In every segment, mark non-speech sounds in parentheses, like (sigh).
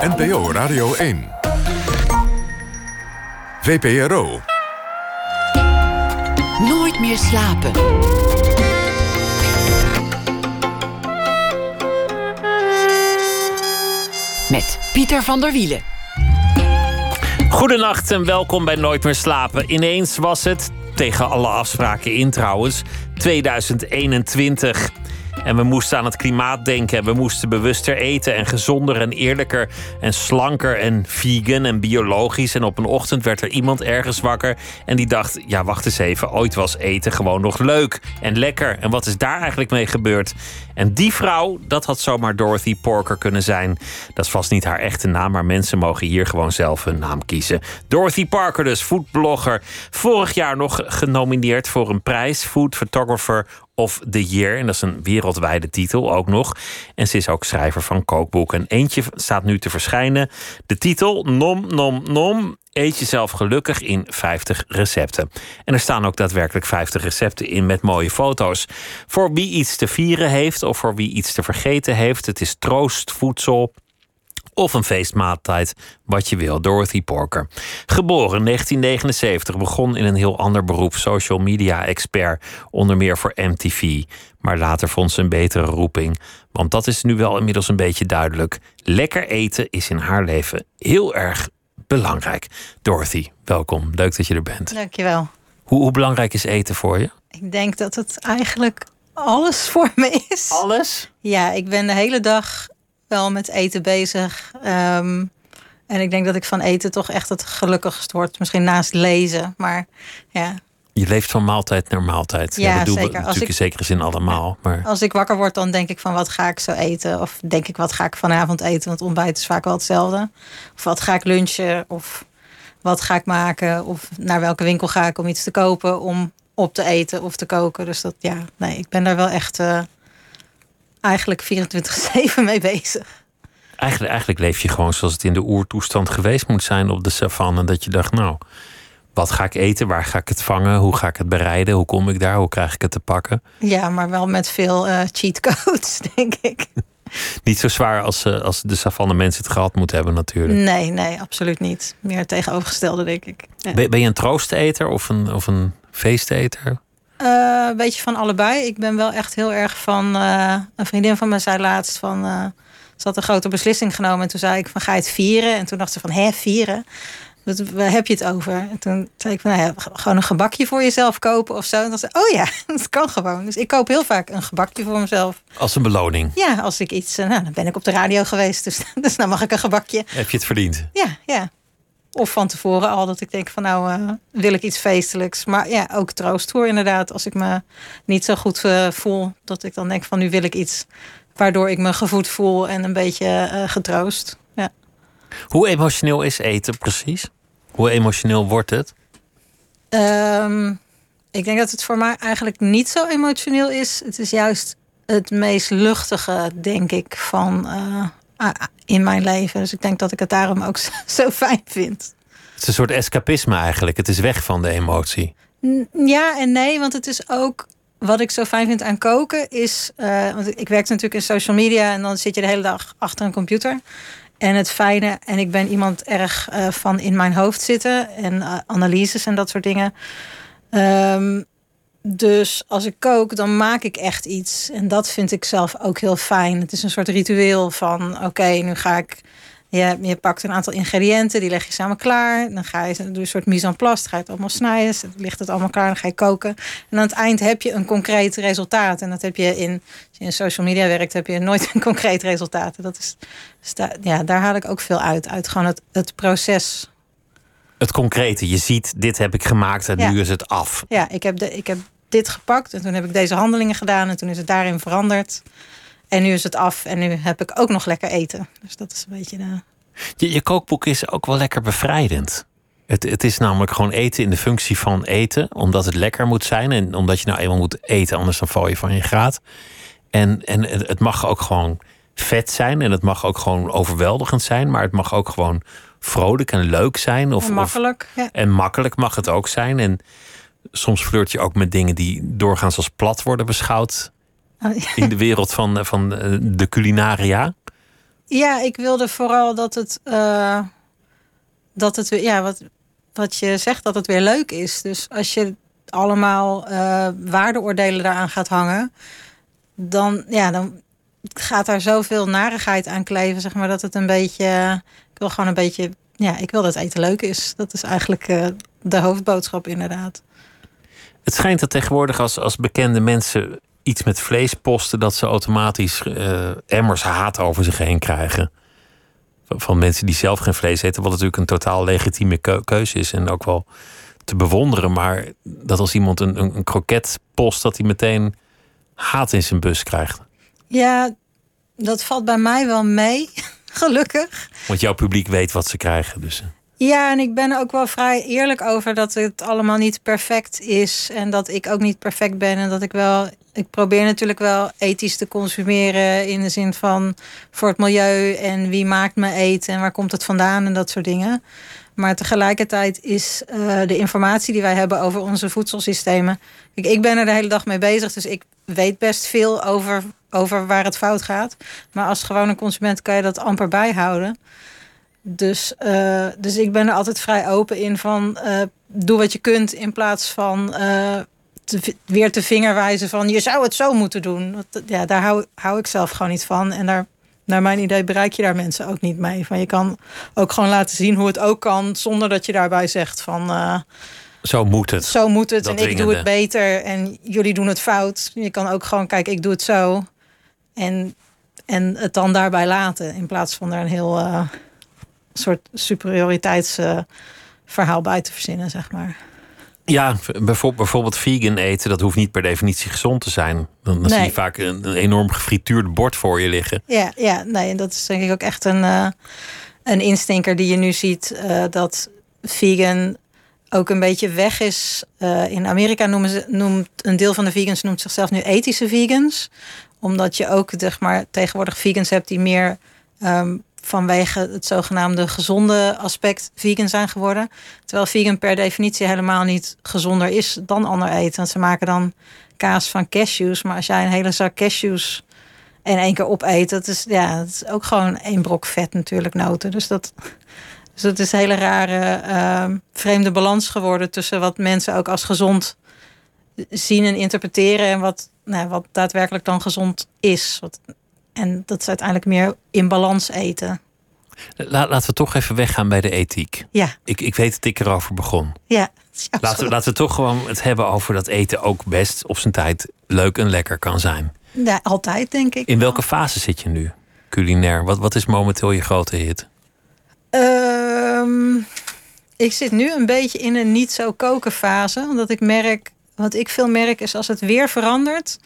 NPO Radio 1. VPRO. Nooit meer slapen. Met Pieter van der Wielen. Goedenacht en welkom bij Nooit meer slapen. Ineens was het, tegen alle afspraken in trouwens, 2021. En we moesten aan het klimaat denken. We moesten bewuster eten en gezonder en eerlijker en slanker en vegan en biologisch. En op een ochtend werd er iemand ergens wakker en die dacht: ja, wacht eens even. Ooit was eten gewoon nog leuk en lekker. En wat is daar eigenlijk mee gebeurd? En die vrouw, dat had zomaar Dorothy Porker kunnen zijn. Dat is vast niet haar echte naam, maar mensen mogen hier gewoon zelf hun naam kiezen. Dorothy Parker, dus foodblogger. Vorig jaar nog genomineerd voor een prijs, Food Photographer of the Year. En dat is een wereldwijde titel ook nog. En ze is ook schrijver van kookboeken. Eentje staat nu te verschijnen. De titel Nom Nom Nom. Eet jezelf gelukkig in 50 recepten. En er staan ook daadwerkelijk 50 recepten in met mooie foto's. Voor wie iets te vieren heeft of voor wie iets te vergeten heeft. Het is troostvoedsel of een feestmaaltijd, wat je wil. Dorothy Porker. Geboren in 1979, begon in een heel ander beroep, social media expert, onder meer voor MTV. Maar later vond ze een betere roeping, want dat is nu wel inmiddels een beetje duidelijk. Lekker eten is in haar leven heel erg belangrijk. Dorothy, welkom. Leuk dat je er bent. Dankjewel. Hoe, hoe belangrijk is eten voor je? Ik denk dat het eigenlijk alles voor me is. Alles? Ja, ik ben de hele dag wel met eten bezig. Ehm, en ik denk dat ik van eten toch echt het gelukkigst word. Misschien naast lezen, maar ja. Je leeft van maaltijd naar maaltijd. Ja, dat doen zeker. we natuurlijk ik- in zekere zin allemaal. Maar Als ik wakker word, dan denk ik van wat ga ik zo eten? Of denk ik wat ga ik vanavond eten? Want ontbijt is vaak wel hetzelfde. Of wat ga ik lunchen? Of wat ga ik maken? Of naar welke winkel ga ik om iets te kopen? Om op te eten of te koken. Dus dat ja, nee, ik ben daar wel echt eh, eigenlijk 24-7 mee bezig. Eigenlijk, eigenlijk leef je gewoon zoals het in de oertoestand geweest moet zijn op de savanne. Dat je dacht, nou, wat ga ik eten? Waar ga ik het vangen? Hoe ga ik het bereiden? Hoe kom ik daar? Hoe krijg ik het te pakken? Ja, maar wel met veel eh cheat codes, (laughs) denk ik. Niet zo zwaar als, eh, als de savanne mensen het gehad moeten hebben natuurlijk. Nee, nee, absoluut niet. Meer het tegenovergestelde, denk ik. Ja. Ben, ben je een troosteter of een, of een feesteter? Eh, een beetje van allebei. Ik ben wel echt heel erg van. eh, een vriendin van me zei laatst van. eh, ze had een grote beslissing genomen. En toen zei ik van ga je het vieren? En toen dacht ze van hè, vieren? Wat, waar heb je het over? En toen zei ik van nou ja, gewoon een gebakje voor jezelf kopen of zo. En dan zei ze, oh ja, (laughs) dat kan gewoon. Dus ik koop heel vaak een gebakje voor mezelf. Als een beloning. Ja, als ik iets. eh, nou, dan ben ik op de radio geweest. Dus, (laughs) dus dan mag ik een gebakje. Heb je het verdiend? Ja, ja. Of van tevoren al dat ik denk van nou eh, wil ik iets feestelijks. Maar ja, ook troost hoor inderdaad. Als ik me niet zo goed eh, voel. Dat ik dan denk van nu wil ik iets waardoor ik me gevoed voel en een beetje eh, getroost. Ja. Hoe emotioneel is eten precies? Hoe emotioneel wordt het? Ehm, ik denk dat het voor mij eigenlijk niet zo emotioneel is. Het is juist het meest luchtige, denk ik, van in mijn leven. Dus ik denk dat ik het daarom ook (laughs) zo, fijn vind. Het is een soort escapisme eigenlijk. Het is weg van de emotie. Ja en nee, want het is ook wat ik zo fijn vind aan koken is, eh, want ik werk natuurlijk in social media en dan zit je de hele dag achter een computer. En het fijne, en ik ben iemand erg eh, van in mijn hoofd zitten en eh, analyses en dat soort dingen. Ehm, dus als ik kook, dan maak ik echt iets. En dat vind ik zelf ook heel fijn. Het is een soort ritueel van: oké, nu ga ik. Je, je pakt een aantal ingrediënten, die leg je samen klaar. Dan ga je doe je een soort mise en place, dan ga je het allemaal snijden. Dan ligt het allemaal klaar, dan ga je koken. En aan het eind heb je een concreet resultaat. En dat heb je in, als je in social media werkt, heb je nooit een concreet resultaat. Dat is, dus daar, ja, daar haal ik ook veel uit. Uit gewoon het, het proces. Het concrete. Je ziet, dit heb ik gemaakt en Ja. nu is het af. Ja, ik heb, de, ik heb dit gepakt en toen heb ik deze handelingen gedaan en toen is het daarin veranderd. En nu is het af en nu heb ik ook nog lekker eten. Dus dat is een beetje de. Je, je kookboek is ook wel lekker bevrijdend. Het, het is namelijk gewoon eten in de functie van eten, omdat het lekker moet zijn en omdat je nou eenmaal moet eten, anders dan val je van je graad. En, en het mag ook gewoon vet zijn en het mag ook gewoon overweldigend zijn, maar het mag ook gewoon vrolijk en leuk zijn. Of, en makkelijk. Ja. Of, en makkelijk mag het ook zijn. En soms flirt je ook met dingen die doorgaans als plat worden beschouwd Oh, ja. in de wereld van, van eh, de culinaria. Ja, ik wilde vooral dat het, uh, dat het ja, wat, wat je zegt, dat het weer leuk is. Dus als je allemaal uh, waardeoordelen daaraan gaat hangen, dan, ja, dan gaat daar zoveel narigheid aan kleven, zeg maar, dat het een beetje. Ik wil gewoon een beetje. Ja, ik wil dat eten leuk is. Dat is eigenlijk uh, de hoofdboodschap, inderdaad. Het schijnt dat tegenwoordig als, als bekende mensen iets met vlees posten, dat ze automatisch uh, emmers haat over zich heen krijgen. Van mensen die zelf geen vlees eten, wat natuurlijk een totaal legitieme keuze is en ook wel te bewonderen. Maar dat als iemand een, een, een kroket post, dat hij meteen haat in zijn bus krijgt. Ja, dat valt bij mij wel mee, (laughs) gelukkig. Want jouw publiek weet wat ze krijgen. Dus. Eh. Ja, en ik ben ook wel vrij eerlijk over dat het allemaal niet perfect is. En dat ik ook niet perfect ben. En dat ik wel. Ik probeer natuurlijk wel ethisch te consumeren. In de zin van voor het milieu. En wie maakt me eten. En waar komt het vandaan. En dat soort dingen. Maar tegelijkertijd is uh, de informatie die wij hebben over onze voedselsystemen. Ik, ik ben er de hele dag mee bezig. Dus ik weet best veel over, over waar het fout gaat. Maar als gewone consument kan je dat amper bijhouden. Dus, uh, dus ik ben er altijd vrij open in van uh, doe wat je kunt in plaats van uh, te, weer te vingerwijzen van je zou het zo moeten doen. Want, ja, daar hou, hou ik zelf gewoon niet van. En daar, naar mijn idee bereik je daar mensen ook niet mee. Van je kan ook gewoon laten zien hoe het ook kan zonder dat je daarbij zegt van zo moet het. Zo moet het en ik doe het beter en jullie doen het fout. Je kan ook gewoon kijken, ik doe het zo. En, en het dan daarbij laten. In plaats van er een heel uh, soort superioriteitsverhaal bij te verzinnen, zeg maar. Ja, bijvoorbeeld vegan eten, dat hoeft niet per definitie gezond te zijn. Dan, dan zie je vaak een, een, enorm gefrituurd bord voor je liggen. Ja, ja, nee, en dat is denk ik ook echt een, uh, een instinker die je nu ziet. Uh, dat vegan ook een beetje weg is. Uh, in Amerika noemen ze, noemt een deel van de vegans noemt zichzelf nu ethische vegans. Omdat je ook zeg maar, tegenwoordig vegans hebt die meer um, vanwege het zogenaamde gezonde aspect vegan zijn geworden. Terwijl vegan per definitie helemaal niet gezonder is dan ander eten. Want ze maken dan kaas van cashews. Maar als jij een hele zak cashews in één keer opeet, dat is, ja, dat is ook gewoon één brok vet natuurlijk, noten. Dus dat, dus het is een hele rare, uh, vreemde balans geworden tussen wat mensen ook als gezond zien en interpreteren en wat, nou, wat daadwerkelijk dan gezond is. Wat, en dat is uiteindelijk meer in balans eten. laten we toch even weggaan bij de ethiek. Ja. Ik, ik weet dat ik erover begon. Ja. laten, we, laten we toch gewoon het hebben over dat eten ook best op zijn tijd leuk en lekker kan zijn. Ja, altijd denk ik. In welke fase zit je nu, culinair? Wat, wat is momenteel je grote hit? Um, ik zit nu een beetje in een niet zo koken fase. Omdat ik merk, wat ik veel merk is als het weer verandert.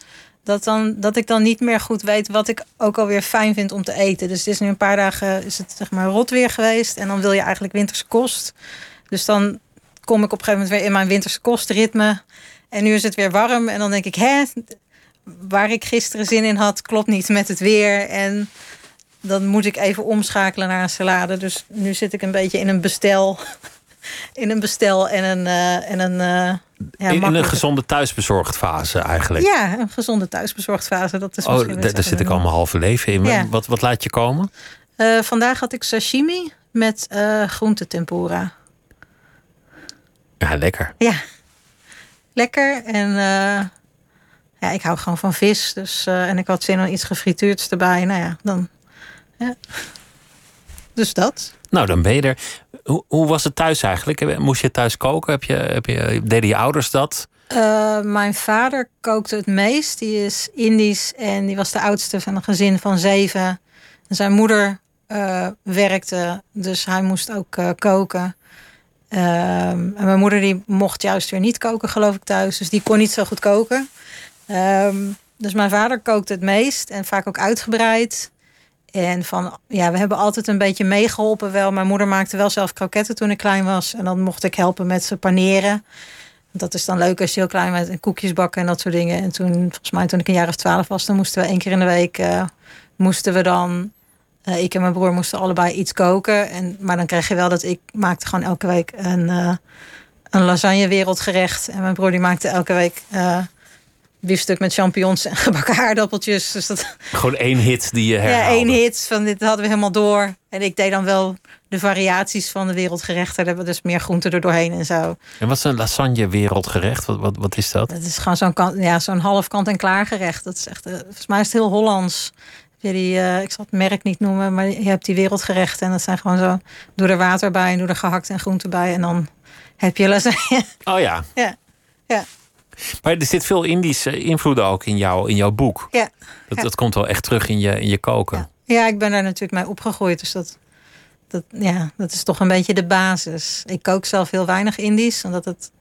Dat, dan, dat ik dan niet meer goed weet wat ik ook alweer fijn vind om te eten. Dus het is nu een paar dagen is het zeg maar rot weer geweest. En dan wil je eigenlijk winterse kost. Dus dan kom ik op een gegeven moment weer in mijn winterse kostritme. En nu is het weer warm. En dan denk ik, hè, waar ik gisteren zin in had, klopt niet met het weer. En dan moet ik even omschakelen naar een salade. Dus nu zit ik een beetje in een bestel. (laughs) In een bestel en een. Uh, en een uh, ja, in, in, een gezonde thuisbezorgd fase eigenlijk. Ja, een gezonde thuisbezorgd fase. Dat is oh, daar zit ik al mijn halve leven in. Ja. Wat, wat laat je komen? Uh, vandaag had ik sashimi met uh, groentetempura. Ja, lekker. Ja, lekker. En ja, ik hou gewoon van vis. Dus, en ik had zin in iets gefrituurds erbij. Nou ja, dan ja. Dus dat. Nou, dan ben je er. Hoe, hoe, was het thuis eigenlijk? Moest je thuis koken? Heb je, heb je, deden je ouders dat? Uh, mijn vader kookte het meest. Die is Indisch en die was de oudste van een gezin van zeven. En zijn moeder uh, werkte, dus hij moest ook uh, koken. en mijn moeder die mocht juist weer niet koken, geloof ik, thuis. Dus die kon niet zo goed koken. Um, dus mijn vader kookte het meest en vaak ook uitgebreid. En van, ja, we hebben altijd een beetje meegeholpen wel. Mijn moeder maakte wel zelf kroketten toen ik klein was. En dan mocht ik helpen met ze paneren. Dat is dan leuk als je heel klein bent en koekjes bakken en dat soort dingen. En toen, volgens mij toen ik een jaar of twaalf was, dan moesten we één keer in de week, uh, moesten we dan, uh, ik en mijn broer moesten allebei iets koken. En, maar dan kreeg je wel dat ik maakte gewoon elke week een, uh, een lasagne wereldgerecht. En mijn broer die maakte elke week biefstuk met champignons en (laughs) gebakken aardappeltjes. Dus dat, Gewoon één hit die je herhaalde. ja, één hit van dit hadden we helemaal door. En ik deed dan wel de variaties van de wereldgerechten. Daar hebben we dus meer groenten er doorheen en zo. En wat is een lasagne wereldgerecht? Wat, wat, wat is dat? Dat is gewoon zo'n ja, zo'n half kant en klaar gerecht. Dat is echt, eh, volgens mij is het heel Hollands. Je die, eh, ik zal het merk niet noemen, maar je hebt die wereldgerechten. En dat zijn gewoon zo, doe er water bij en doe er gehakt en groenten bij. En dan heb je lasagne. Oh ja. ja, ja, Maar er zit veel Indische invloeden ook in, jou, in jouw boek. ja. Dat, Ja. dat komt wel echt terug in je, in je koken. Ja. ja, ik ben daar natuurlijk mee opgegroeid. Dus dat, dat, ja, dat is toch een beetje de basis. Ik kook zelf heel weinig Indisch, omdat het,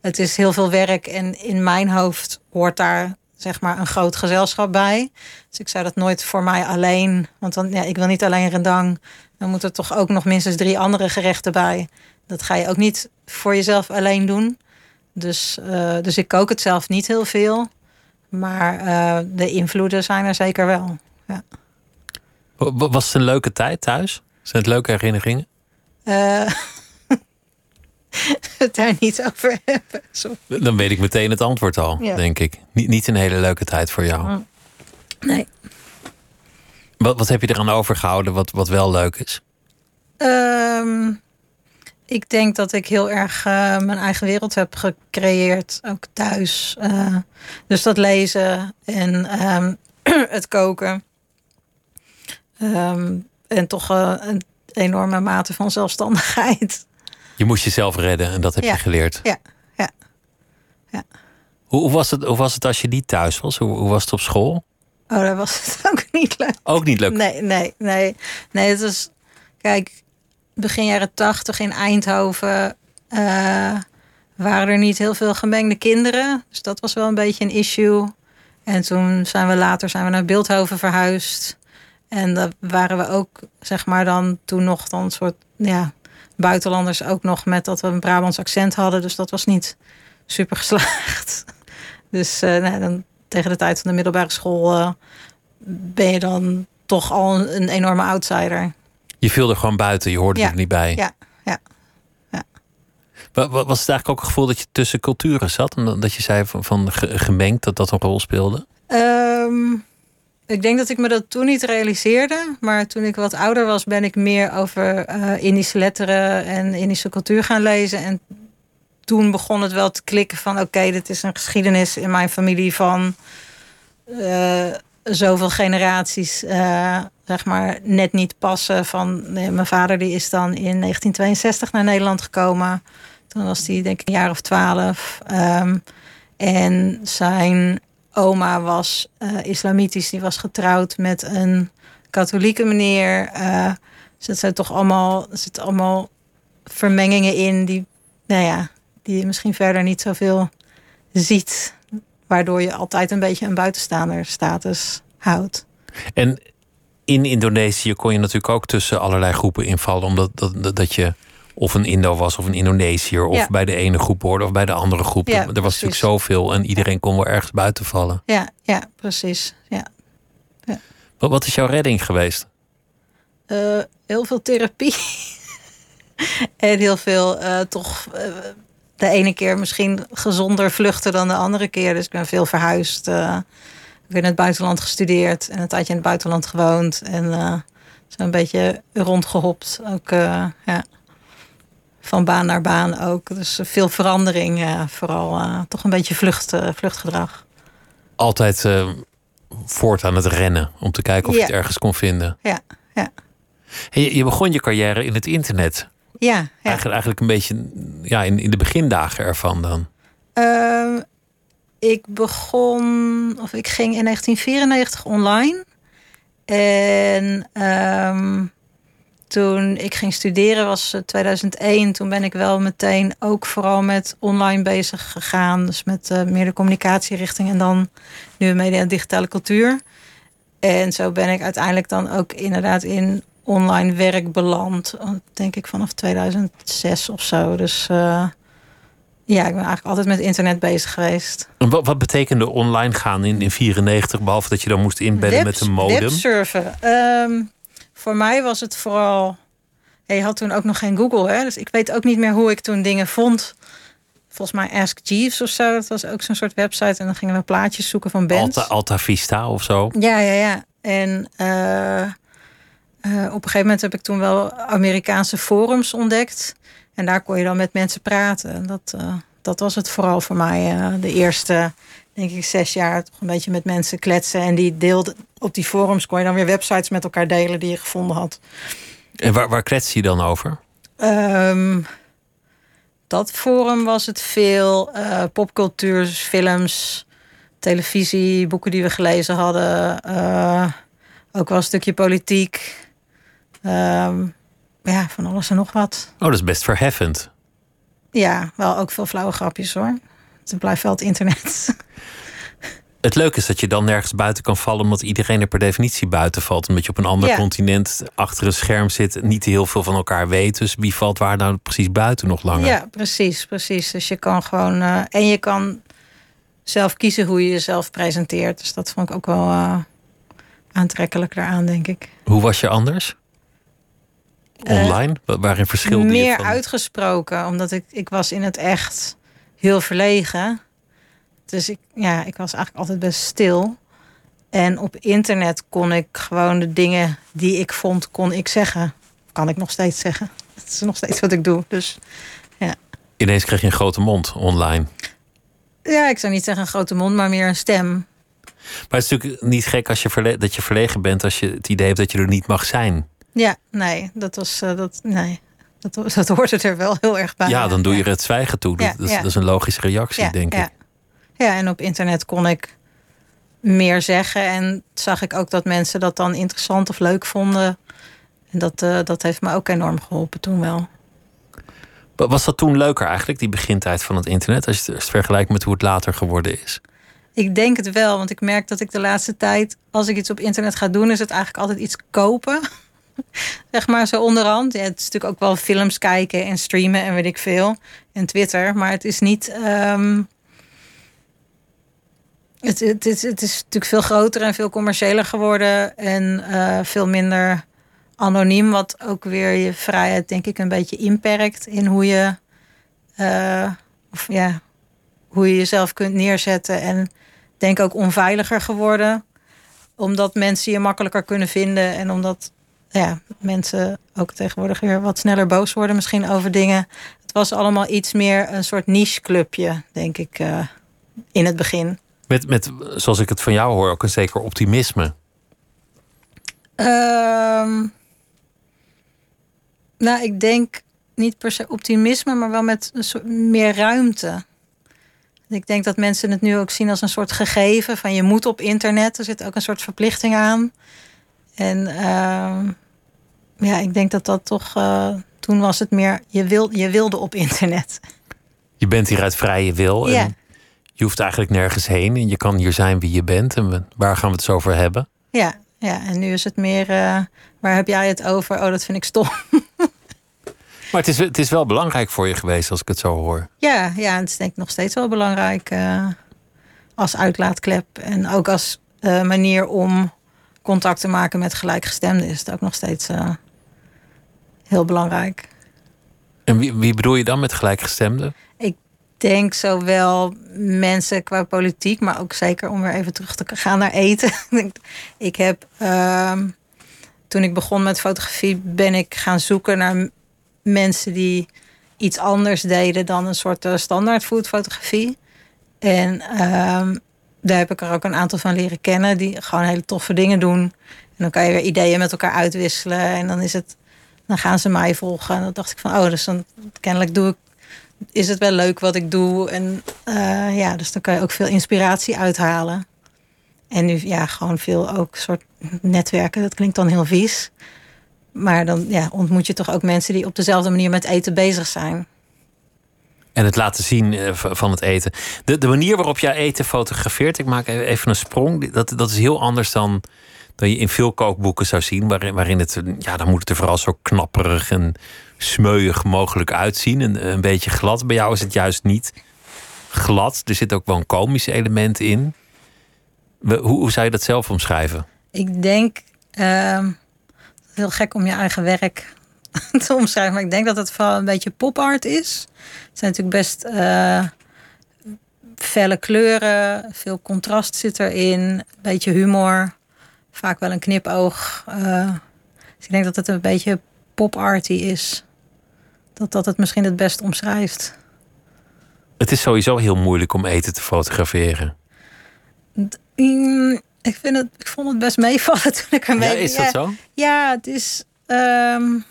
het is heel veel werk. En in mijn hoofd hoort daar zeg maar een groot gezelschap bij. Dus ik zou dat nooit voor mij alleen... Want dan, ja, ik wil niet alleen rendang. Dan moeten er toch ook nog minstens drie andere gerechten bij. Dat ga je ook niet voor jezelf alleen doen. Dus, eh, dus ik kook het zelf niet heel veel. Maar eh, de invloeden zijn er zeker wel. Wa- Was het een leuke tijd thuis? Zijn het leuke herinneringen? Eh, (laughs) het daar niet over hebben. Sorry. Dan weet ik meteen het antwoord al, Ja. denk ik. Niet, niet een hele leuke tijd voor jou. Mm. Nee. Wat, wat heb je eraan overgehouden wat, wat wel leuk is? Ehm, ik denk dat ik heel erg eh, mijn eigen wereld heb gecreëerd, ook thuis. Eh, dus dat lezen en ehm, (clears throat) het koken. Ehm, en toch eh, een enorme mate van zelfstandigheid. Je moest jezelf redden en dat heb Ja. je geleerd. Ja, ja. Ja. Hoe, hoe, was het, hoe was het als je niet thuis was? Hoe, hoe was het op school? Oh, dat was het (laughs) ook niet leuk. Ook niet leuk. Nee, nee, nee. Nee, het was... Kijk, begin jaren tachtig in Eindhoven... eh, waren er niet heel veel gemengde kinderen. Dus dat was wel een beetje een issue. En toen zijn we later zijn we naar Beeldhoven verhuisd. En daar waren we ook, zeg maar dan... toen nog dan een soort, ja... buitenlanders ook nog met dat we een Brabants accent hadden. Dus dat was niet super geslaagd. (laughs) Dus eh, nee, dan, tegen de tijd van de middelbare school... eh, ben je dan toch al een, een enorme outsider. Je viel er gewoon buiten, je hoorde Ja. er niet bij. Ja, ja. Wa- Was het eigenlijk ook een gevoel dat je tussen culturen zat? En dat je zei van, van ge- gemengd dat dat een rol speelde? Ehm, ik denk dat ik me dat toen niet realiseerde. Maar toen ik wat ouder was, ben ik meer over eh, Indische letteren en Indische cultuur gaan lezen. En toen begon het wel te klikken van oké, dit is een geschiedenis in mijn familie van eh, zoveel generaties, eh, zeg maar, net niet passen. Van, nee, mijn vader die is dan in 1962 naar Nederland gekomen. Toen was hij denk ik een jaar of twaalf. Ehm, en zijn oma was eh, islamitisch. Die was getrouwd met een katholieke meneer. Eh het zijn toch allemaal, er zitten allemaal vermengingen in die, nou ja, die je misschien verder niet zoveel ziet. Waardoor je altijd een beetje een buitenstaander status houdt. En in Indonesië kon je natuurlijk ook tussen allerlei groepen invallen. Omdat dat, dat, dat je of een Indo was of een Indonesiër. Of Ja. bij de ene groep hoorde of bij de andere groep. Ja, er was precies. natuurlijk zoveel en iedereen kon wel ergens buiten vallen. Ja, ja, precies. Ja. Wat, wat is jouw redding geweest? Eh, heel veel therapie. (laughs) en heel veel eh, toch eh, de ene keer misschien gezonder vluchten dan de andere keer. Dus ik ben veel verhuisd. eh, ik ben in het buitenland gestudeerd en een tijdje in het buitenland gewoond. En eh, zo een beetje rondgehopt. Ook eh, ja. van baan naar baan ook. Dus veel verandering. vooral toch een beetje vlucht, vluchtgedrag. Altijd voort aan het rennen om te kijken of je het ergens kon vinden. Ja, ja. Je begon je carrière in het internet. Ja, ja. Eigenlijk, eigenlijk een beetje ja, in, in de begindagen ervan dan. Ehm, ik begon, of ik ging in 1994 online. En ehm, toen ik ging studeren was het 2001. Toen ben ik wel meteen ook vooral met online bezig gegaan. Dus met eh, meer de communicatierichting en dan nu media en digitale cultuur. En zo ben ik uiteindelijk dan ook inderdaad in online werk beland. Denk ik vanaf 2006 of zo. Dus eh, ja, ik ben eigenlijk altijd met internet bezig geweest. En wat, wat betekende online gaan in 1994, behalve dat je dan moest inbedden met een modem? Websurfen. Ehm, voor mij was het vooral... Ja, je had toen ook nog geen Google, hè? Dus ik weet ook niet meer hoe ik toen dingen vond. volgens mij Ask Jeeves of zo. Dat was ook zo'n soort website. En dan gingen we plaatjes zoeken van bands. Alta, Alta Vista of zo. Ja, ja, ja. En uh, uh, op een gegeven moment heb ik toen wel Amerikaanse forums ontdekt. En daar kon je dan met mensen praten. Dat, uh, dat was het vooral voor mij. de eerste, denk ik, zes jaar toch een beetje met mensen kletsen. En die deelden op die forums kon je dan weer websites met elkaar delen die je gevonden had. En waar, waar klets je dan over? Um, dat forum was het veel. Popcultuur, films, televisie, boeken die we gelezen hadden. Ook wel een stukje politiek. Um, ja, van alles en nog wat. Oh, dat is best verheffend. Ja, wel ook veel flauwe grapjes hoor. Het blijft wel het internet. (laughs) Het leuke is dat je dan nergens buiten kan vallen, omdat iedereen er per definitie buiten valt. Omdat je op een ander Ja. continent achter een scherm zit, niet heel veel van elkaar weet. Dus wie valt waar nou precies buiten nog langer? Ja, precies, precies. Dus je kan gewoon. eh, en je kan zelf kiezen hoe je jezelf presenteert. Dus dat vond ik ook wel eh, aantrekkelijk daaraan, denk ik. Hoe was je anders? Online? Wa- Waarin Eh, Meer van... uitgesproken, omdat ik, ik was in het echt heel verlegen. Dus ik, ja, ik was eigenlijk altijd best stil. En op internet kon ik gewoon de dingen die ik vond, kon ik zeggen. Kan ik nog steeds zeggen. (laughs) Dat is nog steeds wat ik doe. Dus Ineens kreeg je een grote mond online. ja, ik zou niet zeggen een grote mond, maar meer een stem. Maar het is natuurlijk niet gek als je verle- dat je verlegen bent als je het idee hebt dat je er niet mag zijn. Ja, nee, dat was. eh, dat, nee, dat, dat hoorde er wel heel erg bij. Ja, dan doe je er het zwijgen toe. Dat, is, dat is een logische reactie, denk ja. ik. Ja, en op internet kon ik meer zeggen. En zag ik ook dat mensen dat dan interessant of leuk vonden. En dat, eh, dat heeft me ook enorm geholpen toen wel. Wa- Was dat toen leuker eigenlijk, die begintijd van het internet? Als je het vergelijkt met hoe het later geworden is. Ik denk het wel, want ik merk dat ik de laatste tijd, als ik iets op internet ga doen, is het eigenlijk altijd iets kopen. (laughs) zeg maar zo onderhand. Ja, het is natuurlijk ook wel films kijken en streamen en weet ik veel. En Twitter, maar het is niet. ehm, het, het, is, het is natuurlijk veel groter en veel commerciëler geworden. En eh, veel minder anoniem. Wat ook weer je vrijheid, denk ik, een beetje inperkt in hoe je. eh, of ja, hoe je jezelf kunt neerzetten. En denk ook onveiliger geworden. Omdat mensen je makkelijker kunnen vinden. En omdat ja, mensen ook tegenwoordig weer wat sneller boos worden misschien over dingen. Het was allemaal iets meer een soort niche clubje, denk ik, eh, in het begin. Met, met, zoals ik het van jou hoor, ook een zeker optimisme. Ehm, nou, ik denk niet per se optimisme, maar wel met een soort meer ruimte. Ik denk dat mensen het nu ook zien als een soort gegeven van je moet op internet. Er zit ook een soort verplichting aan. En ehm, ja, ik denk dat dat toch. eh, toen was het meer je, wil, je wilde op internet. Je bent hier uit vrije wil. Ja. En je hoeft eigenlijk nergens heen. En je kan hier zijn wie je bent. En waar gaan we het zo over hebben? Ja, ja, en nu is het meer. eh, waar heb jij het over? Oh, dat vind ik stom. (laughs) Maar het is, het is wel belangrijk voor je geweest als ik het zo hoor. Ja, ja, het is denk ik nog steeds wel belangrijk eh, als uitlaatklep. En ook als manier om contact te maken met gelijkgestemden is het ook nog steeds eh, heel belangrijk. En wie, wie bedoel je dan met gelijkgestemden? Ik denk zowel mensen qua politiek, maar ook zeker om weer even terug te gaan naar eten. (laughs) ik heb ehm, toen ik begon met fotografie, ben ik gaan zoeken naar mensen die iets anders deden dan een soort eh, standaard foodfotografie. En ehm, daar heb ik er ook een aantal van leren kennen die gewoon hele toffe dingen doen. En dan kan je weer ideeën met elkaar uitwisselen. En dan is het, dan gaan ze mij volgen. En dan dacht ik van, oh, dus dan kennelijk doe ik is het wel leuk wat ik doe. En eh, ja, dus dan kan je ook veel inspiratie uithalen. En nu ja, gewoon veel ook soort netwerken. Dat klinkt dan heel vies. Maar dan ja, ontmoet je toch ook mensen die op dezelfde manier met eten bezig zijn. En het laten zien eh, van het eten. De, de manier waarop jij eten fotografeert, ik maak e- even een sprong. Dat, dat is heel anders dan, dan je in veel kookboeken zou zien. Waarin, waarin het, eh, ja, dan moet het er vooral zo knapperig en smeuig mogelijk uitzien. En een beetje glad. Bij jou is het juist niet glad. Er zit ook wel een komisch element in. Hoe, hoe zou je dat zelf omschrijven? Ik denk, ehm, heel gek om je eigen werk (laughs) te omschrijven. Maar ik denk dat het vooral een beetje pop-art is. Het zijn natuurlijk best uh, felle kleuren. Veel contrast zit erin. Een beetje humor. Vaak wel een knipoog. Uh, dus ik denk dat het een beetje pop-arty is. Dat dat het misschien het best omschrijft. Het is sowieso heel moeilijk om eten te fotograferen. Mm, ik, vind het, ik vond het best meevallen (laughs) toen ik ermee... Ja, is dat zo? Ja, het is... Um,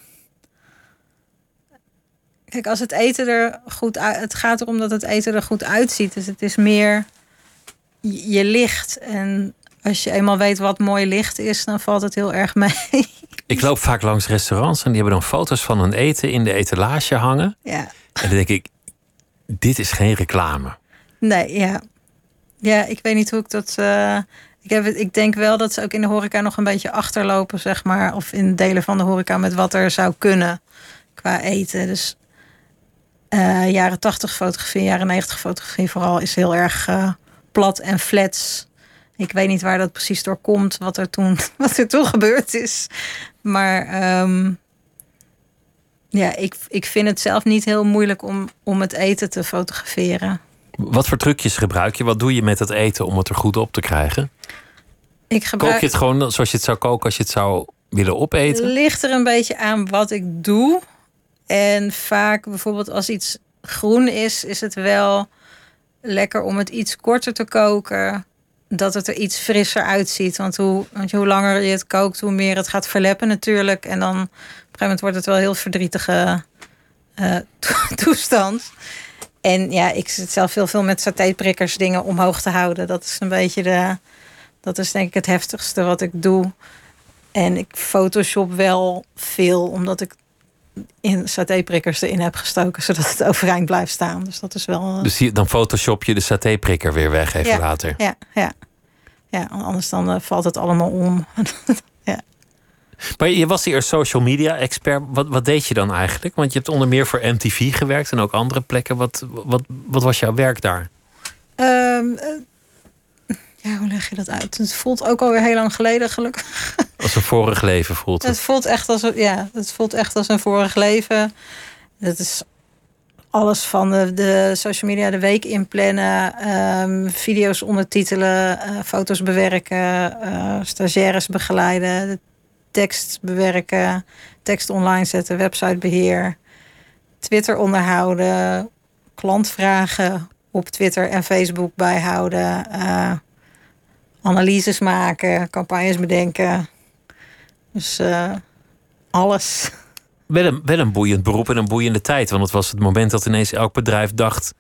kijk, als het eten er goed uit... Het gaat erom dat het eten er goed uitziet. Dus het is meer je licht. En als je eenmaal weet wat mooi licht is, dan valt het heel erg mee. (laughs) Ik loop vaak langs restaurants en die hebben dan foto's van hun eten in de etalage hangen. Ja. En dan denk ik, dit is geen reclame. Nee, ja. Ja, ik weet niet hoe ik dat. Uh, ik, heb het, ik denk wel dat ze ook in de horeca nog een beetje achterlopen, zeg maar. Of in delen van de horeca met wat er zou kunnen qua eten. Dus uh, jaren 80 fotografie, jaren 90 fotografie vooral is heel erg uh, plat en flats. Ik weet niet waar dat precies door komt, wat er toen, (laughs) wat er toen gebeurd is. Maar um, ja, ik, ik vind het zelf niet heel moeilijk om, om het eten te fotograferen. Wat voor trucjes gebruik je? Wat doe je met het eten om het er goed op te krijgen? Ik gebruik... Kook je het gewoon zoals je het zou koken als je het zou willen opeten? Het ligt er een beetje aan wat ik doe. En vaak bijvoorbeeld als iets groen is, is het wel lekker om het iets korter te koken. Dat het er iets frisser uitziet. Want hoe, want hoe langer je het kookt, hoe meer het gaat verleppen natuurlijk. En dan op een gegeven moment wordt het wel een heel verdrietige uh, (laughs) toestand. En ja, ik zit zelf heel veel met satéprikkers dingen omhoog te houden. Dat is een beetje de. Dat is denk ik het heftigste wat ik doe. En ik Photoshop wel veel, omdat ik in satéprikkers erin heb gestoken, zodat het overeind blijft staan. Dus dat is wel. Eh, dus hier, dan Photoshop je de satéprikker weer weg even ja, later. Ja, ja. Ja, anders dan uh, valt het allemaal om. (laughs) ja. Maar je was eerst social media expert. Wat, wat deed je dan eigenlijk? Want je hebt onder meer voor MTV gewerkt en ook andere plekken. Wat, wat, wat was jouw werk daar? Um, ja, hoe leg je dat uit? Het voelt ook alweer heel lang geleden, gelukkig. Als een vorig leven voelt het. Het voelt echt als, ja, het voelt echt als een vorig leven. Het is alles van de, de social media de week inplannen, um, video's ondertitelen, uh, foto's bewerken, uh, stagiaires begeleiden, tekst bewerken, tekst online zetten, websitebeheer, Twitter onderhouden, klantvragen op Twitter en Facebook bijhouden, uh, analyses maken, campagnes bedenken. Dus uh, alles. Wel een, wel een boeiend beroep en een boeiende tijd. Want het was het moment dat ineens elk bedrijf dacht: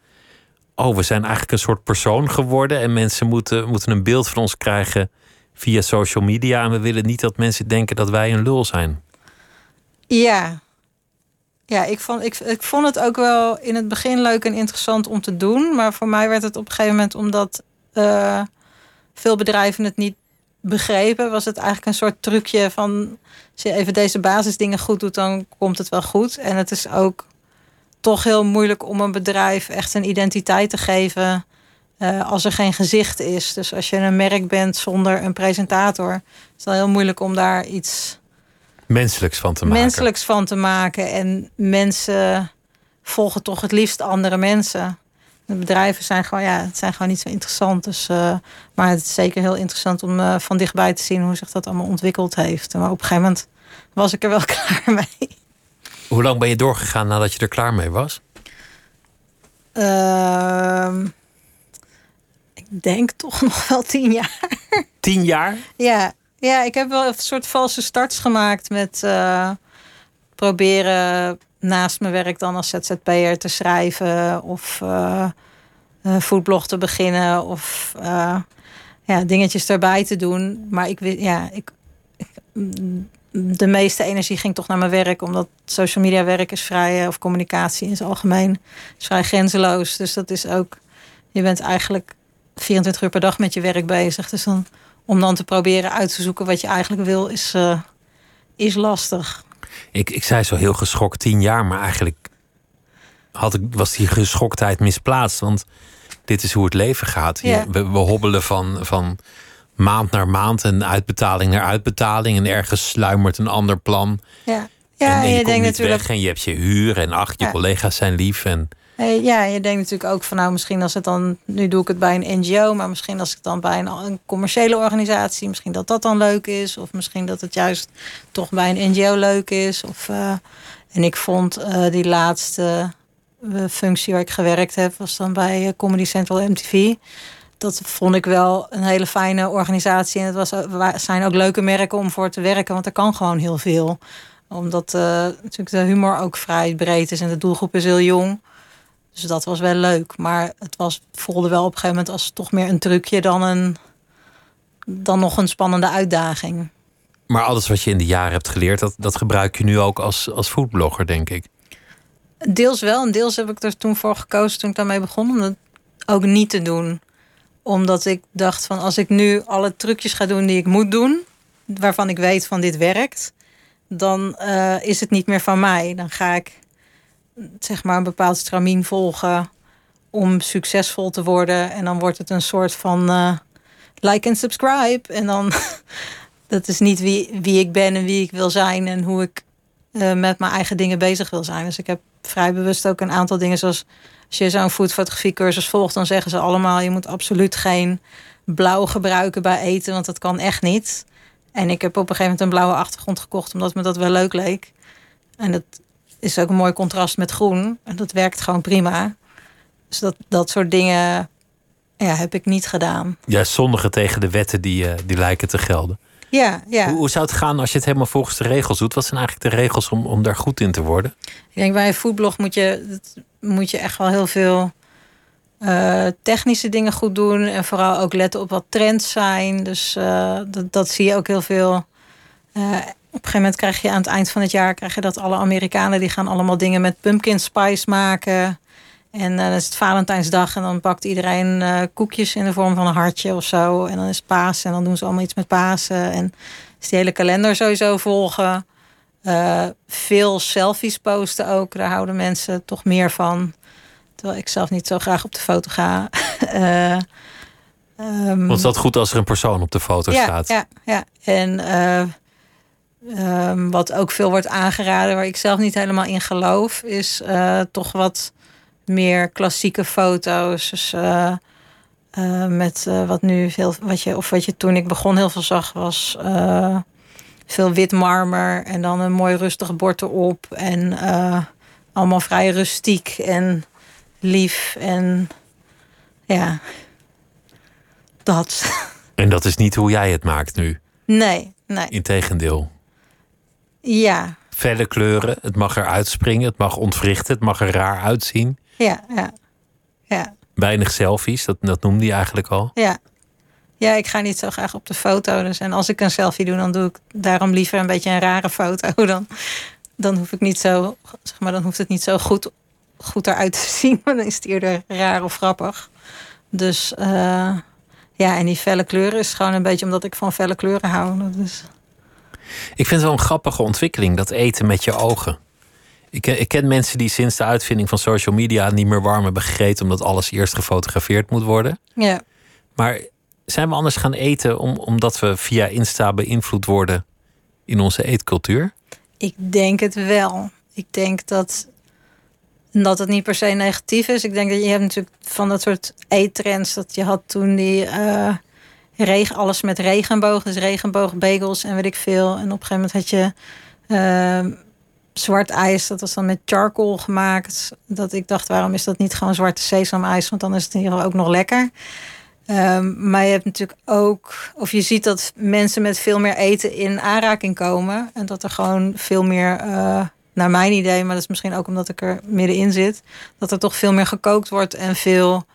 Oh, we zijn eigenlijk een soort persoon geworden. En mensen moeten, moeten een beeld van ons krijgen via social media. En we willen niet dat mensen denken dat wij een lul zijn. Ja. Ja, ik vond, ik, ik vond het ook wel in het begin leuk en interessant om te doen. Maar voor mij werd het op een gegeven moment, omdat uh, veel bedrijven het niet begrepen, was het eigenlijk een soort trucje van als je even deze basisdingen goed doet, dan komt het wel goed. En het is ook toch heel moeilijk om een bedrijf echt een identiteit te geven uh, als er geen gezicht is. Dus als je een merk bent zonder een presentator, is het wel heel moeilijk om daar iets menselijks van te maken. Menselijks van te maken. En mensen volgen toch het liefst andere mensen. De bedrijven zijn gewoon, ja, het zijn gewoon niet zo interessant. Dus, uh, maar het is zeker heel interessant om uh, van dichtbij te zien hoe zich dat allemaal ontwikkeld heeft. Maar op een gegeven moment was ik er wel (laughs) klaar mee. Hoe lang ben je doorgegaan nadat je er klaar mee was? Uh, ik denk toch (laughs) nog wel tien jaar. Tien jaar? Ja, ja ik heb wel een soort valse starts gemaakt met uh, proberen naast mijn werk dan als ZZP'er te schrijven of uh, uh, foodblog te beginnen of uh, ja, dingetjes erbij te doen. Maar ik, ja, ik, ik, de meeste energie ging toch naar mijn werk, omdat social media werk is vrij, of communicatie in het algemeen, is vrij grenzeloos. Dus dat is ook, je bent eigenlijk 24 uur per dag met je werk bezig. Dus dan, om dan te proberen uit te zoeken wat je eigenlijk wil, is, is lastig. Ik, ik zei zo heel geschokt tien jaar, maar eigenlijk had ik, was die geschoktheid misplaatst. Want dit is hoe het leven gaat. Ja. We, we hobbelen van, van maand naar maand en uitbetaling naar uitbetaling. En ergens sluimert een ander plan. Ja. Ja, en, en je, je komt denkt natuurlijk. weg en je hebt je huur en ach, je Ja. collega's zijn lief. En, Ja, je denkt natuurlijk ook van nou, misschien als het dan. Nu doe ik het bij een NGO, maar misschien als ik het dan bij een, commerciële organisatie, misschien dat dat dan leuk is. Of misschien dat het juist toch bij een NGO leuk is. Of, eh, en ik vond eh, die laatste eh, functie waar ik gewerkt heb, was dan bij Comedy Central MTV. Dat vond ik wel een hele fijne organisatie. En het was, zijn ook leuke merken om voor te werken, want er kan gewoon heel veel. Omdat natuurlijk de humor ook vrij breed is en de doelgroep is heel jong. Dus dat was wel leuk. Maar het was, voelde wel op een gegeven moment als toch meer een trucje dan, een, dan nog een spannende uitdaging. maar alles wat je in de jaren hebt geleerd, dat, dat gebruik je nu ook als, als foodblogger, denk ik. Deels wel en deels heb ik er toen voor gekozen toen ik daarmee begon om dat ook niet te doen. Omdat ik dacht van als ik nu alle trucjes ga doen die ik moet doen, waarvan ik weet van dit werkt, dan eh, is het niet meer van mij. Dan ga ik zeg maar een bepaald stramien volgen om succesvol te worden. En dan wordt het een soort van eh, like en subscribe. En dan (laughs) dat is niet wie, wie ik ben en wie ik wil zijn en hoe ik eh, met mijn eigen dingen bezig wil zijn. Dus ik heb vrij bewust ook een aantal dingen zoals als je zo'n foodfotografiecursus volgt, dan zeggen ze allemaal je moet absoluut geen blauw gebruiken bij eten, want dat kan echt niet. En ik heb op een gegeven moment een blauwe achtergrond gekocht omdat me dat wel leuk leek. En dat is ook een mooi contrast met groen. En dat werkt gewoon prima. Dus dat, dat soort dingen ja, heb ik niet gedaan. Juist zondigen tegen de wetten die, eh, die lijken te gelden. Ja, ja. Hoe, hoe zou het gaan als je het helemaal volgens de regels doet? Wat zijn eigenlijk de regels om, om daar goed in te worden? Ik denk bij een foodblog moet je, moet je echt wel heel veel eh, technische dingen goed doen. En vooral ook letten op wat trends zijn. Dus eh, dat, dat zie je ook heel veel. Op een gegeven moment krijg je aan het eind van het jaar krijg je dat alle Amerikanen die gaan allemaal dingen met pumpkin spice maken. En eh, dan is het Valentijnsdag en dan bakt iedereen eh, koekjes in de vorm van een hartje of zo. En dan is het paas en dan doen ze allemaal iets met Pasen. En is die hele kalender sowieso volgen. Eh, veel selfies posten ook. Daar houden mensen toch meer van. Terwijl ik zelf niet zo graag op de foto ga. (laughs) Ehm, Want is dat goed als er een persoon op de foto ja, staat? Ja, ja. En eh, ehm, wat ook veel wordt aangeraden, waar ik zelf niet helemaal in geloof, is eh, toch wat meer klassieke foto's. Dus eh, eh, met wat nu veel, wat je, of wat je toen ik begon heel veel zag, was veel wit marmer en dan een mooi rustig bord erop. En allemaal vrij rustiek en lief. En ja, dat. (laughs) En dat is niet hoe jij het maakt nu. Nee, nee. Integendeel. Ja, Felle kleuren, het mag eruit springen, het mag ontwrichten, het mag er raar uitzien. ja, ja. Ja, Weinig selfies, dat, dat noemde je eigenlijk al. ja. Ja, ik ga niet zo graag op de foto. Dus en als ik een selfie doe, dan doe ik daarom liever een beetje een rare foto. (laughs) Dan, dan hoef ik niet zo, zeg maar, dan hoeft het niet zo goed, goed eruit te zien. Maar dan is het eerder raar of grappig. Dus eh, ja, en die felle kleuren is gewoon een beetje omdat ik van felle kleuren hou. Is, Ik vind het wel een grappige ontwikkeling, dat eten met je ogen. Ik, ken- ik ken mensen die sinds de uitvinding van social media niet meer warm hebben gegeten omdat alles eerst gefotografeerd moet worden. ja. Maar zijn we anders gaan eten om, omdat we via Insta beïnvloed worden in onze eetcultuur? Ik denk het wel. Ik denk dat, dat het niet per se negatief is. Ik denk dat je hebt natuurlijk van dat soort eettrends... dat je had toen die eh, regen, alles met regenboog. Dus regenboogbagels en weet ik veel. En op een gegeven moment had je eh, zwart ijs. Dat was dan met charcoal gemaakt. Dat ik dacht, waarom is dat niet gewoon zwarte sesamijs? Want dan is het geval ook nog lekker. Ehm, maar je hebt natuurlijk ook, of je ziet dat mensen met veel meer eten in aanraking komen. En dat er gewoon veel meer, eh, naar mijn idee, maar dat is misschien ook omdat ik er middenin zit, dat er toch veel meer gekookt wordt en veel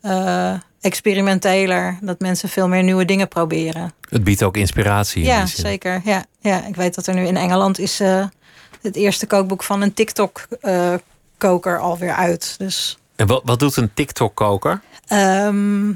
eh, experimenteler. Dat mensen veel meer nieuwe dingen proberen. Het biedt ook inspiratie. In ja, zeker. Ja, ja, ik weet dat er nu in Engeland is eh, het eerste kookboek van een TikTok-koker alweer uit. Dus En wat, wat doet een TikTok-koker? Ehm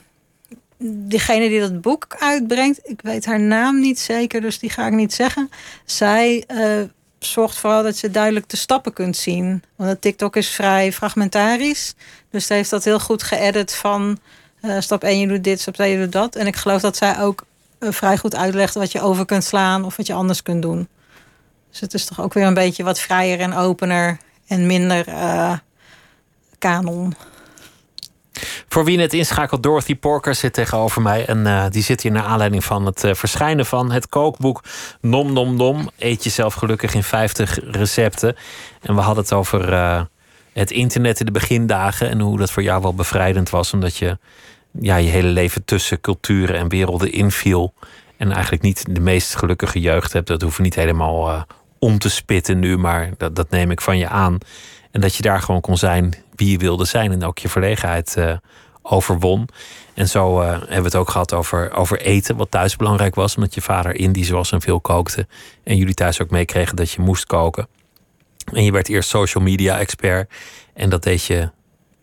degene die dat boek uitbrengt, ik weet haar naam niet zeker, dus die ga ik niet zeggen. Zij eh, zorgt vooral dat je duidelijk de stappen kunt zien. Want TikTok is vrij fragmentarisch. Dus zij heeft dat heel goed geëdit van eh, stap 1 je doet dit, stap 2 je doet dat. En ik geloof dat zij ook eh, vrij goed uitlegt wat je over kunt slaan of wat je anders kunt doen. Dus het is toch ook weer een beetje wat vrijer en opener en minder uh, kanon. Voor wie net inschakelt, Dorothy Porker zit tegenover mij. En die zit hier naar aanleiding van het verschijnen van het kookboek Nom Nom Nom. Eet jezelf gelukkig in 50 recepten. En we hadden het over het internet in de begindagen. En hoe dat voor jou wel bevrijdend was. Omdat je ja, je hele leven tussen culturen en werelden inviel. En eigenlijk niet de meest gelukkige jeugd hebt. Dat hoef je niet helemaal om te spitten nu. Maar dat, dat neem ik van je aan. En dat je daar gewoon kon zijn wie je wilde zijn. En ook je verlegenheid uh, overwon. En zo uh, hebben we het ook gehad over, over eten. Wat thuis belangrijk was. Omdat je vader Indisch was en veel kookte. En jullie thuis ook meekregen dat je moest koken. En je werd eerst social media expert. En dat deed je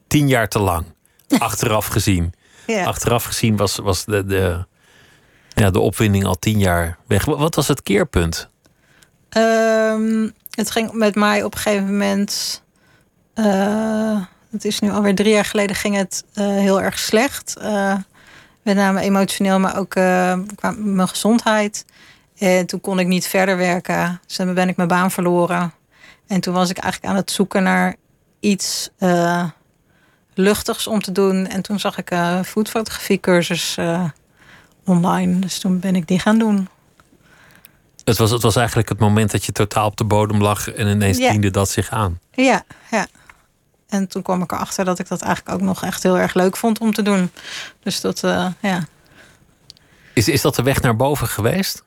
tien jaar te lang. (laughs) Achteraf gezien. Ja. Achteraf gezien was, was de, de, ja, de opwinding al tien jaar weg. Wat was het keerpunt? Um, het ging met mij op een gegeven moment. Uh, het is nu alweer drie jaar geleden ging het uh, heel erg slecht. Uh, met name emotioneel, maar ook qua mijn gezondheid. En toen kon ik niet verder werken. Dus dan ben ik mijn baan verloren. En toen was ik eigenlijk aan het zoeken naar iets luchtigs om te doen. En toen zag ik een foodfotografiecursus online. Dus toen ben ik die gaan doen. Het was, het was eigenlijk het moment dat je totaal op de bodem lag en ineens Ja. diende dat zich aan. Ja, ja. En toen kwam ik erachter dat ik dat eigenlijk ook nog echt heel erg leuk vond om te doen. Dus dat, eh, ja. Is, is dat de weg naar boven geweest?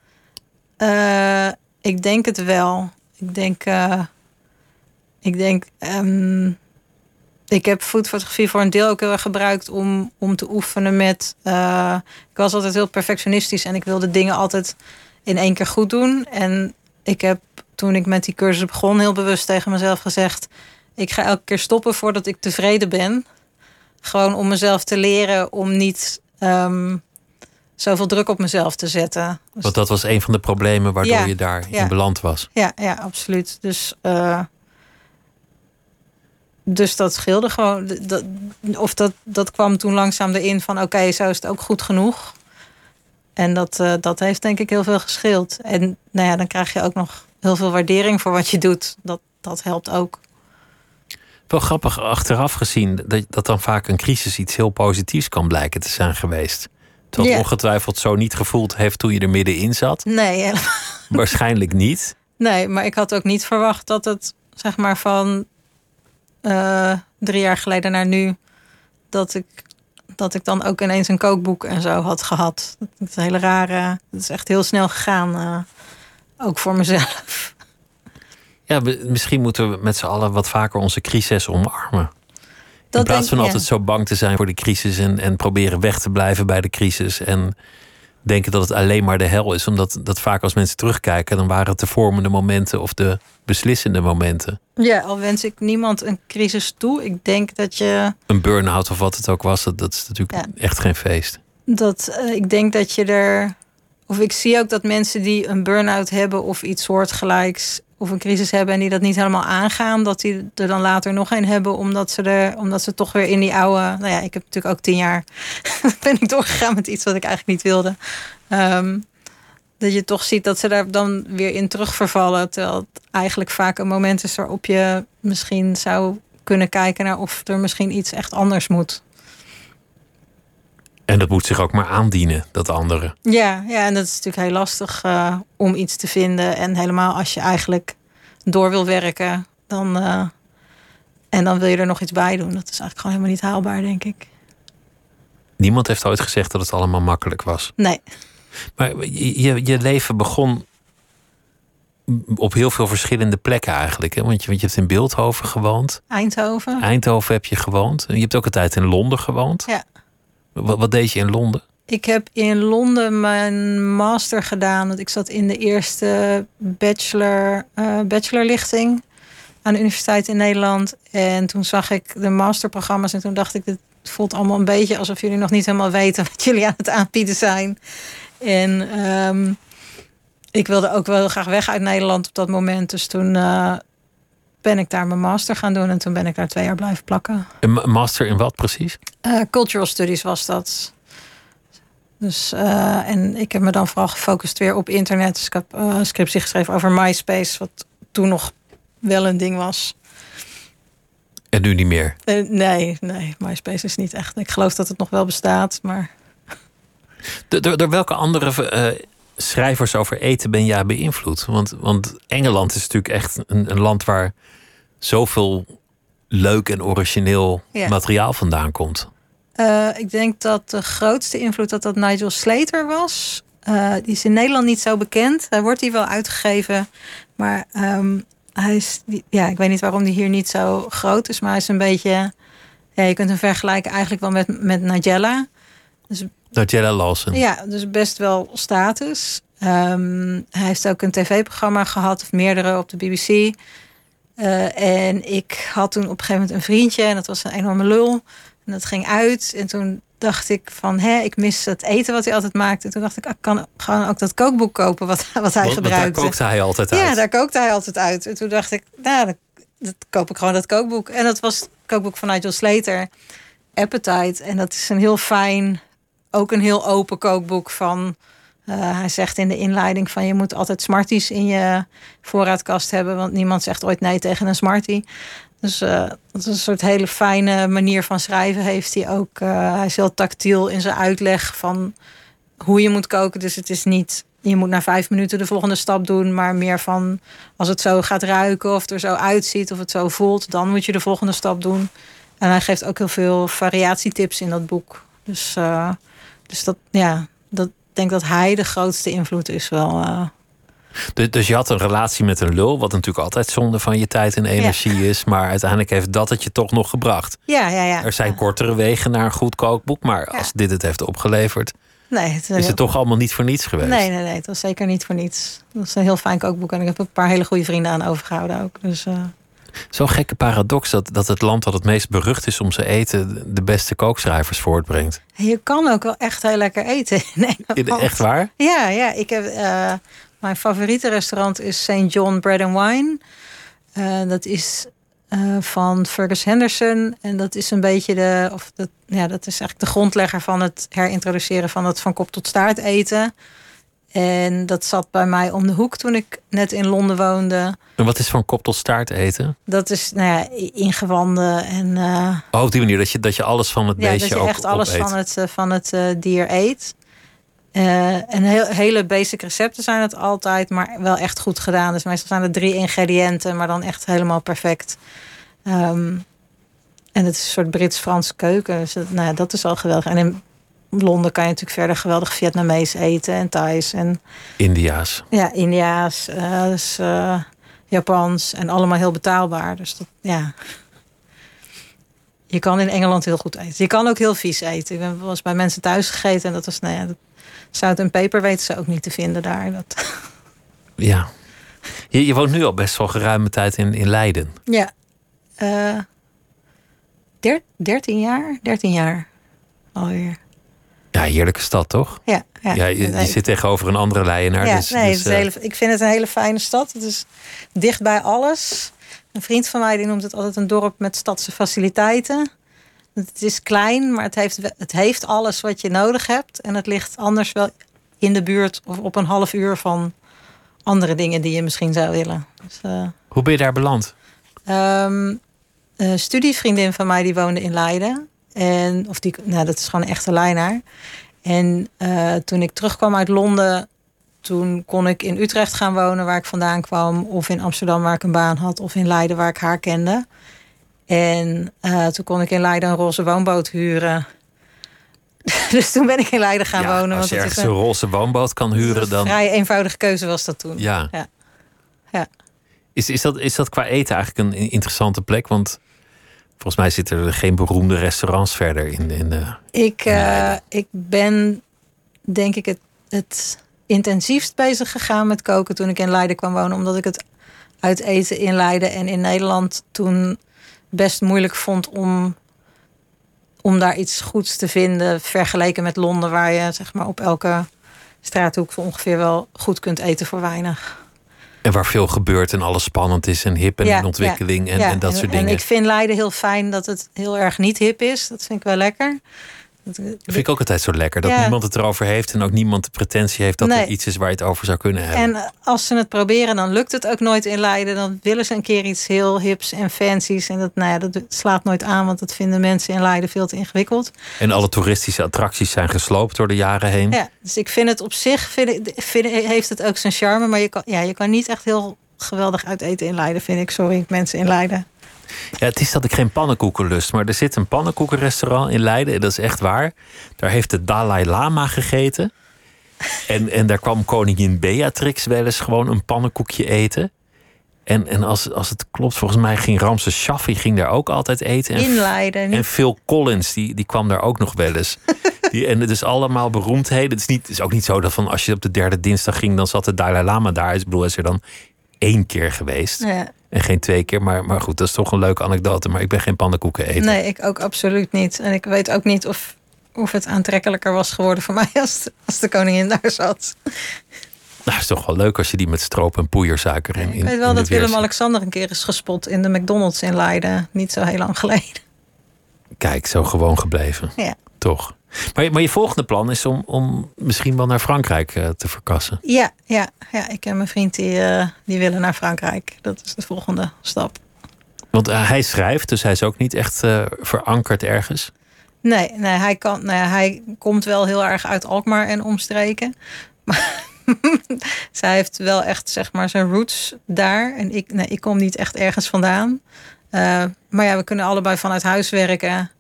Eh, ik denk het wel. Ik denk. eh, ik denk. ehm, ik heb foodfotografie voor een deel ook heel erg gebruikt om, om te oefenen met. eh, ik was altijd heel perfectionistisch en ik wilde dingen altijd in één keer goed doen. En ik heb toen ik met die cursus begon, heel bewust tegen mezelf gezegd: ik ga elke keer stoppen voordat ik tevreden ben. Gewoon om mezelf te leren om niet ehm, zoveel druk op mezelf te zetten. Want dat was een van de problemen waardoor Ja, je daar ja. in beland was. ja, ja, absoluut. Dus, eh, dus dat scheelde gewoon. Dat, of dat, dat kwam toen langzaam erin van oké, zo is het ook goed genoeg. En dat, eh, dat heeft denk ik heel veel gescheeld. En nou ja, dan krijg je ook nog heel veel waardering voor wat je doet. Dat, dat helpt ook. Wel grappig achteraf gezien dat, dat dan vaak een crisis iets heel positiefs kan blijken te zijn geweest. Terwijl het Ja. ongetwijfeld zo niet gevoeld heeft toen je er middenin zat. Nee, helemaal Waarschijnlijk niet. Nee, maar ik had ook niet verwacht dat het, zeg maar, van eh, drie jaar geleden naar nu, dat ik, dat ik dan ook ineens een kookboek en zo had gehad. Dat is een hele rare. Het is echt heel snel gegaan, eh, ook voor mezelf. Ja, misschien moeten we met z'n allen wat vaker onze crisis omarmen. In Dat plaats denk- van altijd zo bang te zijn voor de crisis en, en proberen weg te blijven bij de crisis. En denken dat het alleen maar de hel is. Omdat dat vaak als mensen terugkijken, dan waren het de vormende momenten of de beslissende momenten. Ja, al wens ik niemand een crisis toe. Ik denk dat je Een burn-out of wat het ook was, dat, dat is natuurlijk Ja. echt geen feest. dat eh, ik denk dat je er. Of ik zie ook dat mensen die een burn-out hebben of iets soortgelijks. Of een crisis hebben en die dat niet helemaal aangaan, dat die er dan later nog een hebben, omdat ze er, omdat ze toch weer in die oude. Nou ja, ik heb natuurlijk ook tien jaar (laughs) ben ik doorgegaan met iets wat ik eigenlijk niet wilde. Ehm, dat je toch ziet dat ze daar dan weer in terugvervallen. Terwijl het eigenlijk vaak een moment is waarop je misschien zou kunnen kijken naar of er misschien iets echt anders moet. En dat moet zich ook maar aandienen, dat andere. Ja, ja, en dat is natuurlijk heel lastig eh, om iets te vinden. En helemaal als je eigenlijk door wil werken, dan, eh, en dan wil je er nog iets bij doen. Dat is eigenlijk gewoon helemaal niet haalbaar, denk ik. Niemand heeft ooit gezegd dat het allemaal makkelijk was. Nee, Maar je, je- leven begon op heel veel verschillende plekken eigenlijk. Hè? Want, je, want je hebt in Beeldhoven gewoond. Eindhoven. Eindhoven heb je gewoond. Je hebt ook een tijd in Londen gewoond. Ja. Wat, wat deed je in Londen? Ik heb in Londen mijn master gedaan. Want ik zat in de eerste bachelor, eh, bachelorlichting aan de universiteit in Nederland. En toen zag ik de masterprogramma's en toen dacht ik, het voelt allemaal een beetje alsof jullie nog niet helemaal weten wat jullie aan het aanbieden zijn. En ehm, ik wilde ook wel graag weg uit Nederland op dat moment. Dus toen eh, ben ik daar mijn master gaan doen en toen ben ik daar twee jaar blijven plakken. Een ma- master in wat precies? Eh, cultural studies was dat. Dus, uh, en ik heb me dan vooral gefocust weer op internet. Dus ik heb uh, een scriptie geschreven over MySpace, wat toen nog wel een ding was. En nu niet meer? Nee, nee, MySpace is niet echt. Ik geloof dat het nog wel bestaat, maar. Door welke andere schrijvers over eten ben jij beïnvloed? Want, want Engeland is natuurlijk echt een, een land waar zoveel leuk en origineel ja. materiaal vandaan komt. Uh, ik denk dat de grootste invloed dat dat Nigel Slater was. Uh, die is in Nederland niet zo bekend. Hij wordt hier wel uitgegeven, maar um, hij is, ja, ik weet niet waarom die hier niet zo groot is, maar hij is een beetje, ja, je kunt hem vergelijken eigenlijk wel met, met Nigella. Dus, Nigella Lawson. Ja, dus best wel status. Um, hij heeft ook een tv-programma gehad, of meerdere op de BBC. Uh, en ik had toen op een gegeven moment een vriendje en dat was een enorme lul. En dat ging uit. En toen dacht ik van, hè, ik mis het eten wat hij altijd maakte. En toen dacht ik, ah, ik kan gewoon ook dat kookboek kopen wat, (laughs) wat hij gebruikte. Daar kookte hij altijd uit. Ja, daar kookte hij altijd uit. En toen dacht ik, nou, dan, dan koop ik gewoon dat kookboek. En dat was het kookboek van Nigel Slater, Appetite. En dat is een heel fijn, ook een heel open kookboek van... Uh, hij zegt in de inleiding van je moet altijd Smarties in je voorraadkast hebben, want niemand zegt ooit nee tegen een Smartie. Dus uh, dat is een soort hele fijne manier van schrijven heeft hij ook. Uh, hij is heel tactiel in zijn uitleg van hoe je moet koken. Dus het is niet, je moet na vijf minuten de volgende stap doen, maar meer van als het zo gaat ruiken of er zo uitziet of het zo voelt, dan moet je de volgende stap doen. En hij geeft ook heel veel variatietips in dat boek. Dus, dus dat, ja, dat, ik denk dat hij de grootste invloed is wel. Dus, dus je had een relatie met een lul, wat natuurlijk altijd zonde van je tijd en energie is. Maar uiteindelijk heeft dat het je toch nog gebracht. Ja, ja, ja. Er zijn kortere wegen naar een goed kookboek. Maar als dit het heeft opgeleverd, nee, het is het toch allemaal niet voor niets geweest? Nee, nee, nee. Het was zeker niet voor niets. Het was een heel fijn kookboek. En ik heb een paar hele goede vrienden aan overgehouden ook. Dus, uh... Zo'n gekke paradox dat, dat het land dat het meest berucht is om zijn eten de beste kookschrijvers voortbrengt. Je kan ook wel echt heel lekker eten. Nee, echt waar? Ja, ja. Ik heb. Uh, mijn favoriete restaurant is St. John Bread and Wine. Uh, dat is uh, van Fergus Henderson. En dat is een beetje de. Of dat, ja, dat is eigenlijk de grondlegger van het herintroduceren van het van kop tot staart eten. En dat zat bij mij om de hoek toen ik net in Londen woonde. En wat is van kop tot staart eten? Dat is nou ja, ingewanden en. Uh, oh, op die manier dat je, dat je alles van het ja, beestje dat je echt alles van het, van het dier eet. Uh, en heel, hele basic recepten zijn het altijd, maar wel echt goed gedaan. Dus meestal zijn er drie ingrediënten, maar dan echt helemaal perfect. Um, en het is een soort Brits-Franse keuken. Dus dat, nou ja, dat is al geweldig. En in Londen kan je natuurlijk verder geweldig Vietnamees eten en Thais. En, India's. Ja, India's, uh, dus, uh, Japans en allemaal heel betaalbaar. Dus dat, ja. Je kan in Engeland heel goed eten. Je kan ook heel vies eten. Ik ben wel eens bij mensen thuis gegeten en dat was, nou ja, dat, Zout en peper weten ze ook niet te vinden daar. Dat... (laughs) Ja. Je, je woont nu al best wel geruime tijd in, in Leiden. Ja. Uh, der, 13 jaar? 13 jaar alweer. Ja, heerlijke stad, toch? Ja. ja, ja je, je zit tegenover een andere Leidenaar. Ja, dus, nee, dus, uh... hele, ik vind het een hele fijne stad. Het is dicht bij alles. Een vriend van mij die noemt het altijd een dorp met stadse faciliteiten. Het is klein, maar het heeft, het heeft alles wat je nodig hebt. En het ligt anders wel in de buurt of op een half uur van andere dingen die je misschien zou willen. Dus, uh, Hoe ben je daar beland? Um, een studievriendin van mij die woonde in Leiden. En, of die, nou, dat is gewoon een echte Leinaar. En uh, toen ik terugkwam uit Londen, toen kon ik in Utrecht gaan wonen, waar ik vandaan kwam. Of in Amsterdam, waar ik een baan had. Of in Leiden, waar ik haar kende. En uh, toen kon ik in Leiden een roze woonboot huren. (laughs) dus toen ben ik in Leiden gaan ja, wonen. Als je ergens een, een roze woonboot kan huren, dan. Een vrij eenvoudige keuze was dat toen. Ja. ja. ja. Is, is, dat, is dat qua eten eigenlijk een interessante plek? Want volgens mij zitten er geen beroemde restaurants verder in, in de. Ik, uh, ik ben denk ik het, het intensiefst bezig gegaan met koken toen ik in Leiden kwam wonen. Omdat ik het uit eten in Leiden en in Nederland toen best moeilijk vond om, om daar iets goeds te vinden. Vergeleken met Londen, waar je zeg maar, op elke straathoek ongeveer wel goed kunt eten voor weinig. En waar veel gebeurt en alles spannend is en hip en ja, in ontwikkeling ja, en, ja. en, dat en, soort dingen. En ik vind Leiden heel fijn dat het heel erg niet hip is. Dat vind ik wel lekker. Dat vind ik ook altijd zo lekker. Dat Ja. niemand het erover heeft en ook niemand de pretentie heeft dat Nee. het iets is waar je het over zou kunnen hebben. En als ze het proberen, dan lukt het ook nooit in Leiden. Dan willen ze een keer iets heel hips en fancies. En dat, nou ja, dat slaat nooit aan, want dat vinden mensen in Leiden veel te ingewikkeld. En alle toeristische attracties zijn gesloopt door de jaren heen. Ja, dus ik vind het op zich, vind, vind, heeft het ook zijn charme. Maar je kan, ja, je kan niet echt heel geweldig uit eten in Leiden, vind ik. Sorry, mensen in Leiden. Ja, het is dat ik geen pannenkoeken lust, maar er zit een pannenkoekenrestaurant in Leiden, en dat is echt waar. Daar heeft de Dalai Lama gegeten. En, en daar kwam koningin Beatrix wel eens gewoon een pannenkoekje eten. En, en als, als het klopt, volgens mij ging Ramses Shaffi ging daar ook altijd eten. En, In Leiden. en Phil Collins, die, die kwam daar ook nog wel eens. (laughs) Die, en het is allemaal beroemdheden. Het is, niet, het is ook niet zo dat van als je op de derde dinsdag ging, dan zat de Dalai Lama daar. Ik bedoel, is er dan één keer geweest. ja, En geen twee keer. Maar, maar goed, dat is toch een leuke anekdote. Maar ik ben geen pannenkoeken eten. nee, ik ook absoluut niet. En ik weet ook niet of, of het aantrekkelijker was geworden voor (laughs) mij als, de- als de koningin daar zat. Nou, is toch wel leuk als je die met stroop en poeiersuiker in, Ik weet wel dat Willem-Alexander een keer is gespot in de McDonald's in Leiden. Niet zo heel lang geleden. Kijk, zo gewoon gebleven. Ja. Toch. Maar, je- maar je volgende plan is om, om misschien wel naar Frankrijk eh, te verkassen. Ja, ja, ja, ik en mijn vriend die, eh, die willen naar Frankrijk. Dat is de volgende stap. Want eh, hij schrijft, dus hij is ook niet echt verankerd ergens. Nee, nee, hij, kan, nou ja, hij komt wel heel erg uit Alkmaar en omstreken. (laughs) Maar zij heeft wel echt zeg maar zijn roots daar. En ik, nee, ik kom niet echt ergens vandaan. Maar ja, we kunnen allebei vanuit huis werken.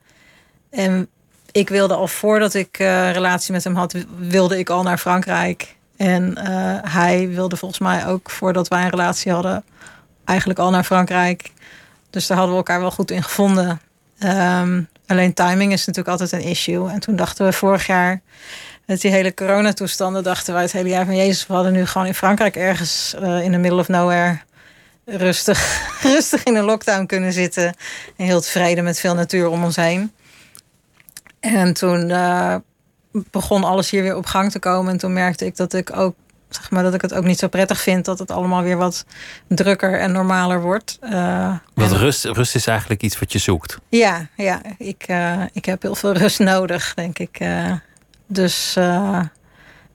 En ik wilde al voordat ik eh, een relatie met hem had, wilde ik al naar Frankrijk. En eh, hij wilde volgens mij ook voordat wij een relatie hadden, eigenlijk al naar Frankrijk. Dus daar hadden we elkaar wel goed in gevonden. Ehm, alleen timing is natuurlijk altijd een issue. En toen dachten we vorig jaar, met die hele coronatoestanden, dachten wij het hele jaar van Jezus, we hadden nu gewoon in Frankrijk ergens eh, in the middle of nowhere rustig, (laughs) rustig in een lockdown kunnen zitten. En heel tevreden met veel natuur om ons heen. En toen eh, begon alles hier weer op gang te komen. En toen merkte ik dat ik ook, zeg maar, dat ik het ook niet zo prettig vind dat het allemaal weer wat drukker en normaler wordt. Eh, Want rust, rust is eigenlijk iets wat je zoekt. ja, ja ik, eh, ik heb heel veel rust (laughs) nodig, denk ik. dus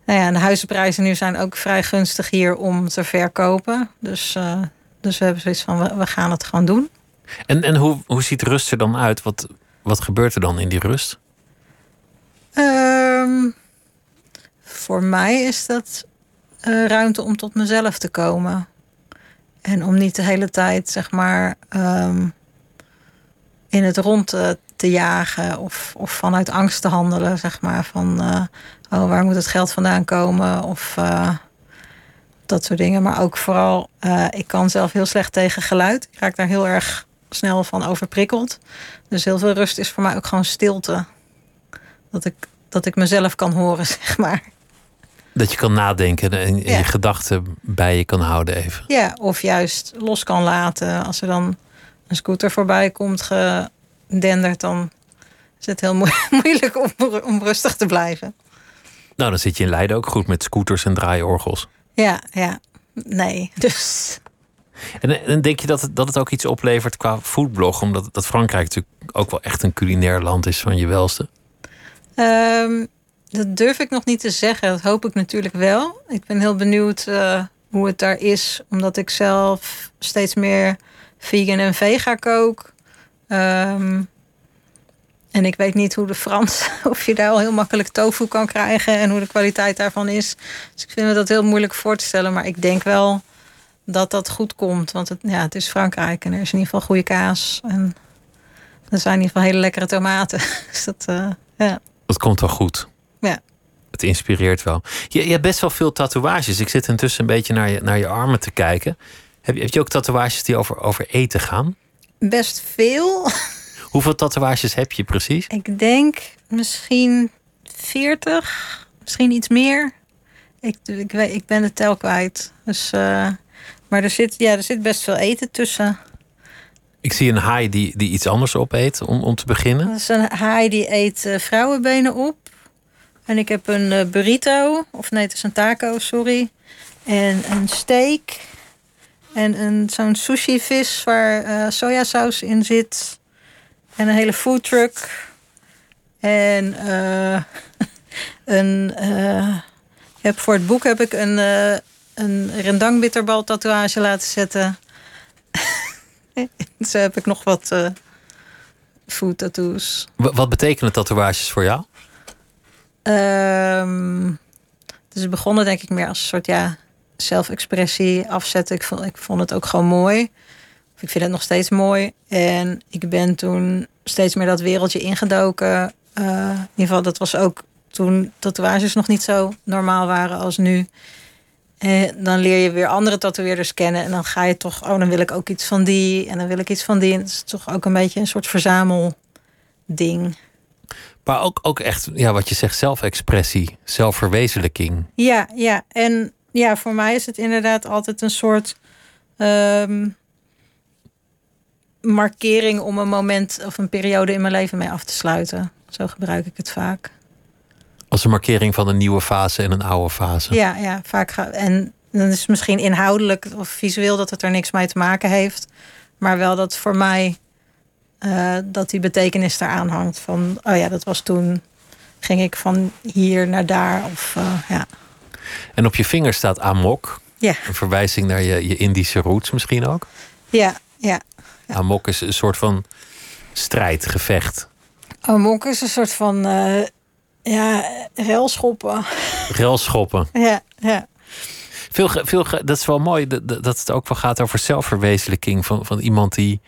nou ja, de huizenprijzen nu zijn ook vrij gunstig hier om te verkopen. Dus, dus we hebben zoiets van, we, we gaan het gewoon doen. En, en hoe, hoe ziet rust er dan uit? Wat, wat gebeurt er dan in die rust? Ehm, voor mij is dat eh, ruimte om tot mezelf te komen. En om niet de hele tijd, zeg maar, ehm, in het rond te, te jagen of, of vanuit angst te handelen, zeg maar. Van, eh, oh, waar moet het geld vandaan komen? Of eh, dat soort dingen. Maar ook vooral, eh, ik kan zelf heel slecht tegen geluid. Ik raak daar heel erg snel van overprikkeld. Dus heel veel rust is voor mij ook gewoon stilte dat ik, dat ik mezelf kan horen, (laughs) zeg maar. Dat je kan nadenken en, Ja. je gedachten bij je kan houden even. Ja, of juist los kan laten. Als er dan een scooter voorbij komt gedenderd, dan is het heel moe- (laughs) moeilijk om, om rustig te blijven. Nou, dan zit je in Leiden ook goed met scooters en draaiorgels. Ja, ja. Nee, (laughs) dus... En, en denk je dat het, dat het ook iets oplevert qua foodblog? Omdat dat Frankrijk natuurlijk ook wel echt een culinair land is van je welste. Ehm, dat durf ik nog niet te zeggen. Dat hoop ik natuurlijk wel. Ik ben heel benieuwd eh, hoe het daar is. Omdat ik zelf steeds meer vegan en vega kook. Ehm, en ik weet niet hoe de Frans... (laughs) of je daar al heel makkelijk tofu kan krijgen... en hoe de kwaliteit daarvan is. Dus ik vind me dat heel moeilijk voor te stellen. Maar ik denk wel dat dat goed komt. Want het, ja, het is Frankrijk en er is in ieder geval goede kaas. En er zijn in ieder geval hele lekkere tomaten. (laughs) Dus dat, eh, ja. Dat komt wel goed. Ja. Het inspireert wel. Je, je hebt best wel veel tatoeages. Ik zit intussen een beetje naar je, naar je armen te kijken. Heb je, heb je ook tatoeages die over, over eten gaan? Best veel. (laughs) Hoeveel tatoeages heb je precies? Ik denk misschien 40, misschien iets meer. Ik, ik, weet, ik ben de tel kwijt. Dus, eh, maar er zit, ja, er zit best veel eten tussen. Ik zie een haai die, die iets anders opeet om, om te beginnen. Dat is een haai die eet eh, vrouwenbenen op. En ik heb een eh, burrito. Of nee, het is een taco, sorry. En een steak. En een, zo'n sushi vis waar eh sojasaus in zit. En een hele foodtruck. En (laughs) een, heb voor het boek heb ik een, een rendang tatoeage laten zetten. (laughs) Zo (laughs) heb ik nog wat uh, food tattoos. Wat betekenen tatoeages voor jou? Um, dus begonnen denk ik meer als een soort ja, zelfexpressie afzetten. Ik vond, ik vond het ook gewoon mooi. Ik vind het nog steeds mooi. En ik ben toen steeds meer dat wereldje ingedoken. Uh, in ieder geval, dat was ook toen tatoeages nog niet zo normaal waren als nu. En dan leer je weer andere tatoeëerders kennen. En dan ga je toch, oh, dan wil ik ook iets van die. En dan wil ik iets van die. En het is toch ook een beetje een soort verzamelding. Maar ook, ook echt, ja, wat je zegt, zelfexpressie, zelfverwezenlijking. Ja, ja. En ja, voor mij is het inderdaad altijd een soort um, markering om een moment of een periode in mijn leven mee af te sluiten. Zo gebruik ik het vaak. Als een markering van een nieuwe fase en een oude fase. Ja, ja vaak. Ga, en dan is het misschien inhoudelijk of visueel dat het er niks mee te maken heeft. Maar wel dat voor mij uh, dat die betekenis eraan hangt. Van, oh ja, dat was toen, ging ik van hier naar daar. Of, uh, ja. En op je vinger staat Amok. Ja. Een verwijzing naar je, je Indische roots misschien ook. Ja, ja. ja. Amok is een soort van strijd, gevecht. Amok is een soort van, uh, ja, relschoppen. Relschoppen. (laughs) ja, ja. Veel, veel, dat is wel mooi dat, dat het ook wel gaat over zelfverwezenlijking van, van iemand die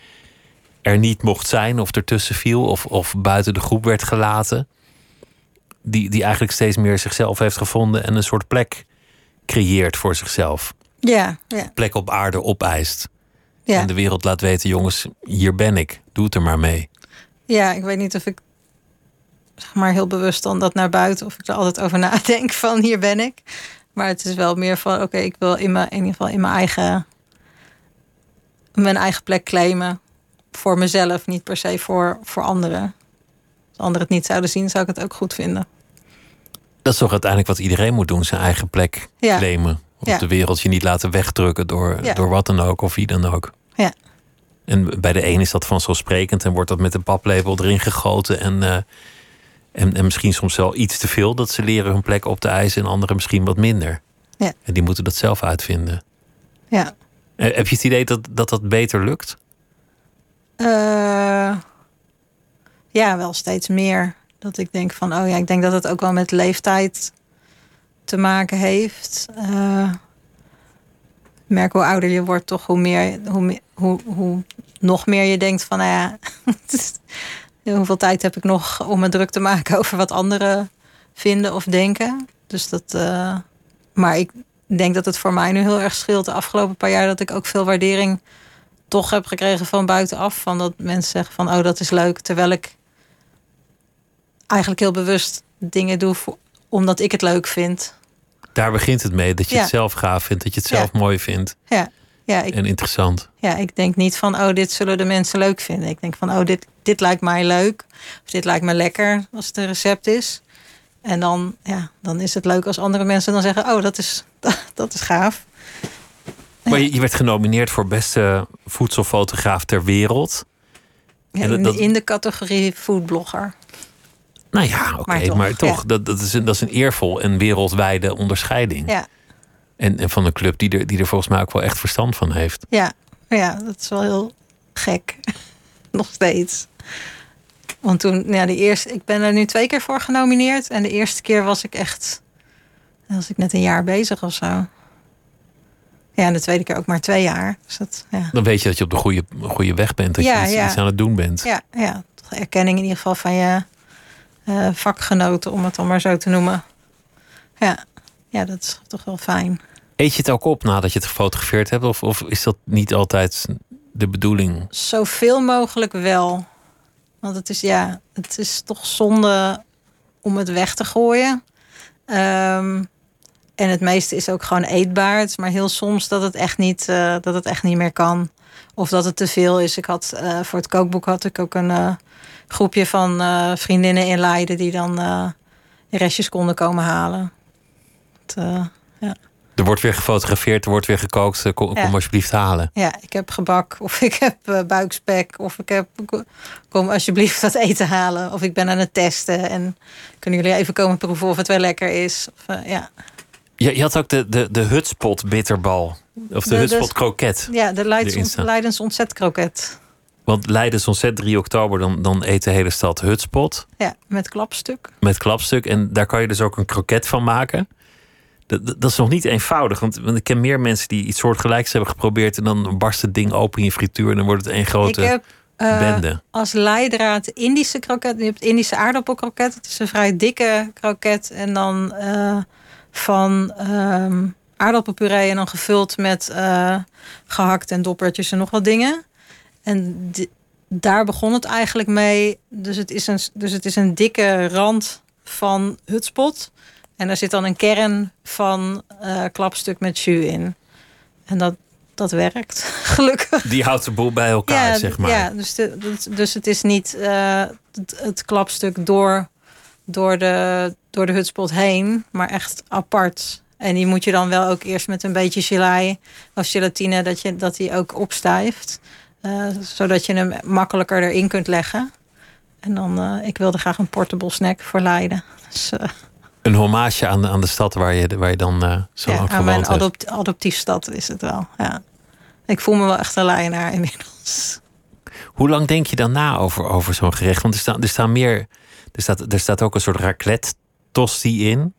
er niet mocht zijn of ertussen viel of, of buiten de groep werd gelaten. Die, die eigenlijk steeds meer zichzelf heeft gevonden en een soort plek creëert voor zichzelf. Ja, ja. Plek op aarde opeist. Ja. En de wereld laat weten, jongens, hier ben ik. Doe het er maar mee. Ja, ik weet niet of ik zeg maar heel bewust dan dat naar buiten of ik er altijd over (laughs) nadenk van hier ben ik. Maar het is wel meer van oké, ik wil in, mijn, in ieder geval in mijn eigen mijn eigen plek claimen voor mezelf, niet per se voor, voor anderen. Als anderen het niet zouden zien, zou ik het ook goed vinden. Dat is toch uiteindelijk wat iedereen moet doen, zijn eigen plek ja. claimen. Op Ja. de wereld je niet laten wegdrukken door, Ja. door wat dan ook of wie dan ook. Ja. En bij de een is dat vanzelfsprekend en wordt dat met een paplepel erin gegoten. En, eh, en, en misschien soms wel iets te veel dat ze leren hun plek op te eisen en anderen misschien wat minder. Ja. En die moeten dat zelf uitvinden. Ja. Eh, Heb je het idee dat dat, dat beter lukt? Eh, ja, wel steeds meer. Dat ik denk van, oh ja, ik denk dat het ook wel met leeftijd te maken heeft. Eh, ik merk hoe ouder je wordt, toch hoe meer, hoe, hoe, hoe nog meer je denkt van, nou ja, (laughs) hoeveel tijd heb ik nog om me druk te maken (laughs) over wat anderen vinden of denken. Dus dat, eh, maar ik denk dat het voor mij nu heel erg scheelt de afgelopen paar jaar dat ik ook veel waardering toch heb gekregen van buitenaf. Van dat mensen zeggen van oh, dat is leuk. Terwijl ik eigenlijk heel bewust dingen doe voor, omdat ik het leuk vind. Daar begint het mee. Dat je Ja. het zelf gaaf vindt, dat je het Ja. zelf mooi vindt Ja, ja, ik, en interessant. ja, ik denk niet van oh, dit zullen de mensen leuk vinden. Ik denk van oh, dit, dit lijkt mij leuk. Of dit lijkt me lekker als het een recept is. En dan, ja, dan is het leuk als andere mensen dan zeggen: Oh, dat is, (laughs) dat is gaaf. Maar je, je werd genomineerd voor beste voedselfotograaf ter wereld. Ja, in, dat- in de categorie foodblogger. Nou ja, oké, maar Maar toch, toch, dat, dat, is een, dat is een eervol en wereldwijde onderscheiding. Ja, En, en van een club die er, die er volgens mij ook wel echt verstand van heeft. Ja, ja, dat is wel heel gek. (laughs) Nog steeds. Want toen, ja, de eerste, ik ben er nu twee keer voor genomineerd. En de eerste keer was ik echt, was ik net een jaar bezig of zo. Ja, en de tweede keer ook maar twee jaar. Dus dat, ja. Dan weet je dat je op de goede, goede weg bent. Dat Ja, je iets, ja. iets aan het doen bent. Ja, ja, erkenning in ieder geval van je eh, vakgenoten, om het dan maar zo te noemen. Ja, ja, dat is toch wel fijn. Eet je het ook op nadat je het gefotografeerd hebt? Of, of is dat niet altijd de bedoeling? Zoveel mogelijk wel. Want het is, ja, het is toch zonde om het weg te gooien. Ehm, en het meeste is ook gewoon eetbaar. Het is maar heel soms dat het echt niet, eh, dat het echt niet meer kan. Of dat het te veel is. Ik had, eh, voor het kookboek had ik ook een eh, groepje van vriendinnen in Leiden... die dan restjes konden komen halen. Eh, ja. Er wordt weer gefotografeerd, er wordt weer gekookt. Eh, Kom, Ja. kom alsjeblieft halen. Ja, ik heb gebak (laughs) of ik heb eh, buikspek of ik heb... Kom alsjeblieft wat eten halen. Of ik ben aan het testen en kunnen jullie even komen proeven of het wel lekker is. Of, ja. Je, je had ook de, de, de hutspot bitterbal. Of de, De- hutspot kroket. ja, de Leidens. Leidens ontzetkroket. Want Leiden is ontzettend 3 oktober. Dan, dan eet de hele stad hutspot. Ja, met klapstuk. met klapstuk. En daar kan je dus ook een kroket van maken. Dat, dat is nog niet eenvoudig. Want, want ik ken meer mensen die iets soortgelijks hebben geprobeerd. En dan barst het ding open in je frituur. En dan wordt het één grote ik heb eh, bende. als leidraad Indische kroket. Je hebt Indische aardappelkroket. Het is een vrij dikke kroket. En dan eh, van ehm, aardappelpuree en dan gevuld met eh, gehakt en doppertjes en nog wat dingen. En daar begon het eigenlijk mee. Dus het is een, dus het is een dikke rand van hutspot. En daar zit dan een kern van eh, klapstuk met jus in. En dat, dat werkt, (laughs) gelukkig. Die houdt de boel bij elkaar, zeg maar. Ja, dus, de, dus het is niet eh, het, het klapstuk door, door, de, door de hutspot heen, maar echt apart. En die moet je dan wel ook eerst met een beetje gelei of gelatine, dat, je, dat die ook opstijft. eh, zodat je hem makkelijker erin kunt leggen. En dan, ik wilde graag een portable snack voor Leiden. (laughs) Dus, Een hommage aan, aan de stad waar je, waar je dan eh, zo ja, lang aan mijn adopt, adoptiefstad is het wel. Ja. Ik voel me wel echt een Leidenaar inmiddels. Hoe lang denk je dan na over, over zo'n gerecht? Want er staan, er staan meer. Er staat, er staat ook een soort raclette tosti in.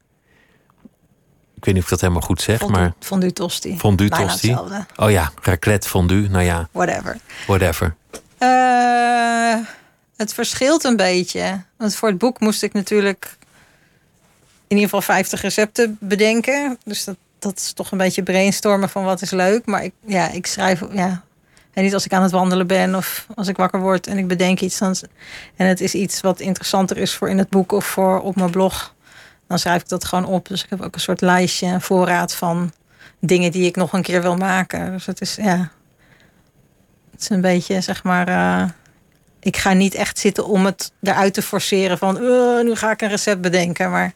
Ik weet niet of ik dat helemaal goed zeg, Fondue, maar fondue tosti. fondue tosti. hetzelfde. Oh ja, raclette fondue. Nou ja, Whatever. whatever. Eh, het verschilt een beetje. Want voor het boek moest ik natuurlijk in ieder geval 50 recepten bedenken. Dus dat, dat is toch een beetje brainstormen van wat is leuk. Maar ik, ja, ik schrijf, ja. En niet als ik aan het wandelen ben of als ik wakker word en ik bedenk iets. Dan, en het is iets wat interessanter is voor in het boek of voor op mijn blog. Dan schrijf ik dat gewoon op. Dus ik heb ook een soort lijstje, een voorraad van dingen die ik nog een keer wil maken. Dus het is, ja. Het is een beetje, zeg maar. eh, ik ga niet echt zitten om het eruit te forceren van. "Eh, nu ga ik een recept bedenken. Maar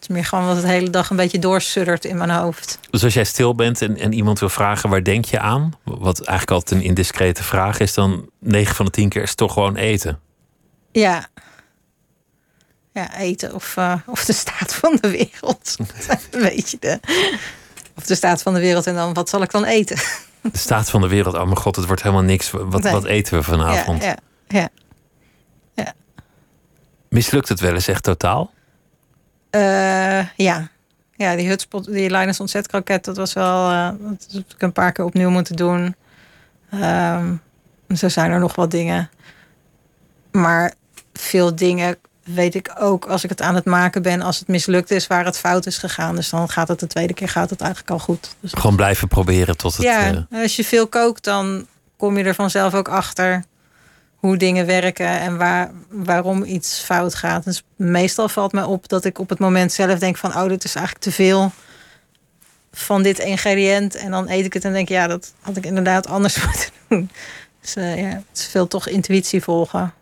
het is meer gewoon wat het hele dag een beetje doorsuddert in mijn hoofd. Dus als jij stil bent en, en iemand wil vragen waar denk je aan, wat eigenlijk altijd een indiscrete vraag is, dan 9 van de 10 keer is toch gewoon eten. Ja. Ja, eten of, eh, of de staat van de wereld. (laughs) een beetje de. Of de staat van de wereld en dan wat zal ik dan eten? De staat van de wereld, oh mijn god, het wordt helemaal niks. Wat, Nee. wat eten we vanavond? Ja, ja, ja. Mislukt het wel eens echt totaal? Eh, ja. Ja, die hutspot, die Linus ontzetkroket, dat was wel... eh, dat heb ik een paar keer opnieuw moeten doen. Ehm, zo zijn er nog wat dingen. Maar veel dingen weet ik ook als ik het aan het maken ben... als het mislukt is, waar het fout is gegaan. Dus dan gaat het de tweede keer gaat het eigenlijk al goed. Dus Gewoon blijven proberen tot het. ja, eh, als je veel kookt, dan kom je er vanzelf ook achter hoe dingen werken en waar, waarom iets fout gaat. Dus meestal valt mij op dat ik op het moment zelf denk van, oh, dit is eigenlijk te veel van dit ingrediënt. En dan eet ik het en denk, ja, dat had ik inderdaad anders (laughs) moeten doen. Dus eh, ja, het is veel toch intuïtie volgen.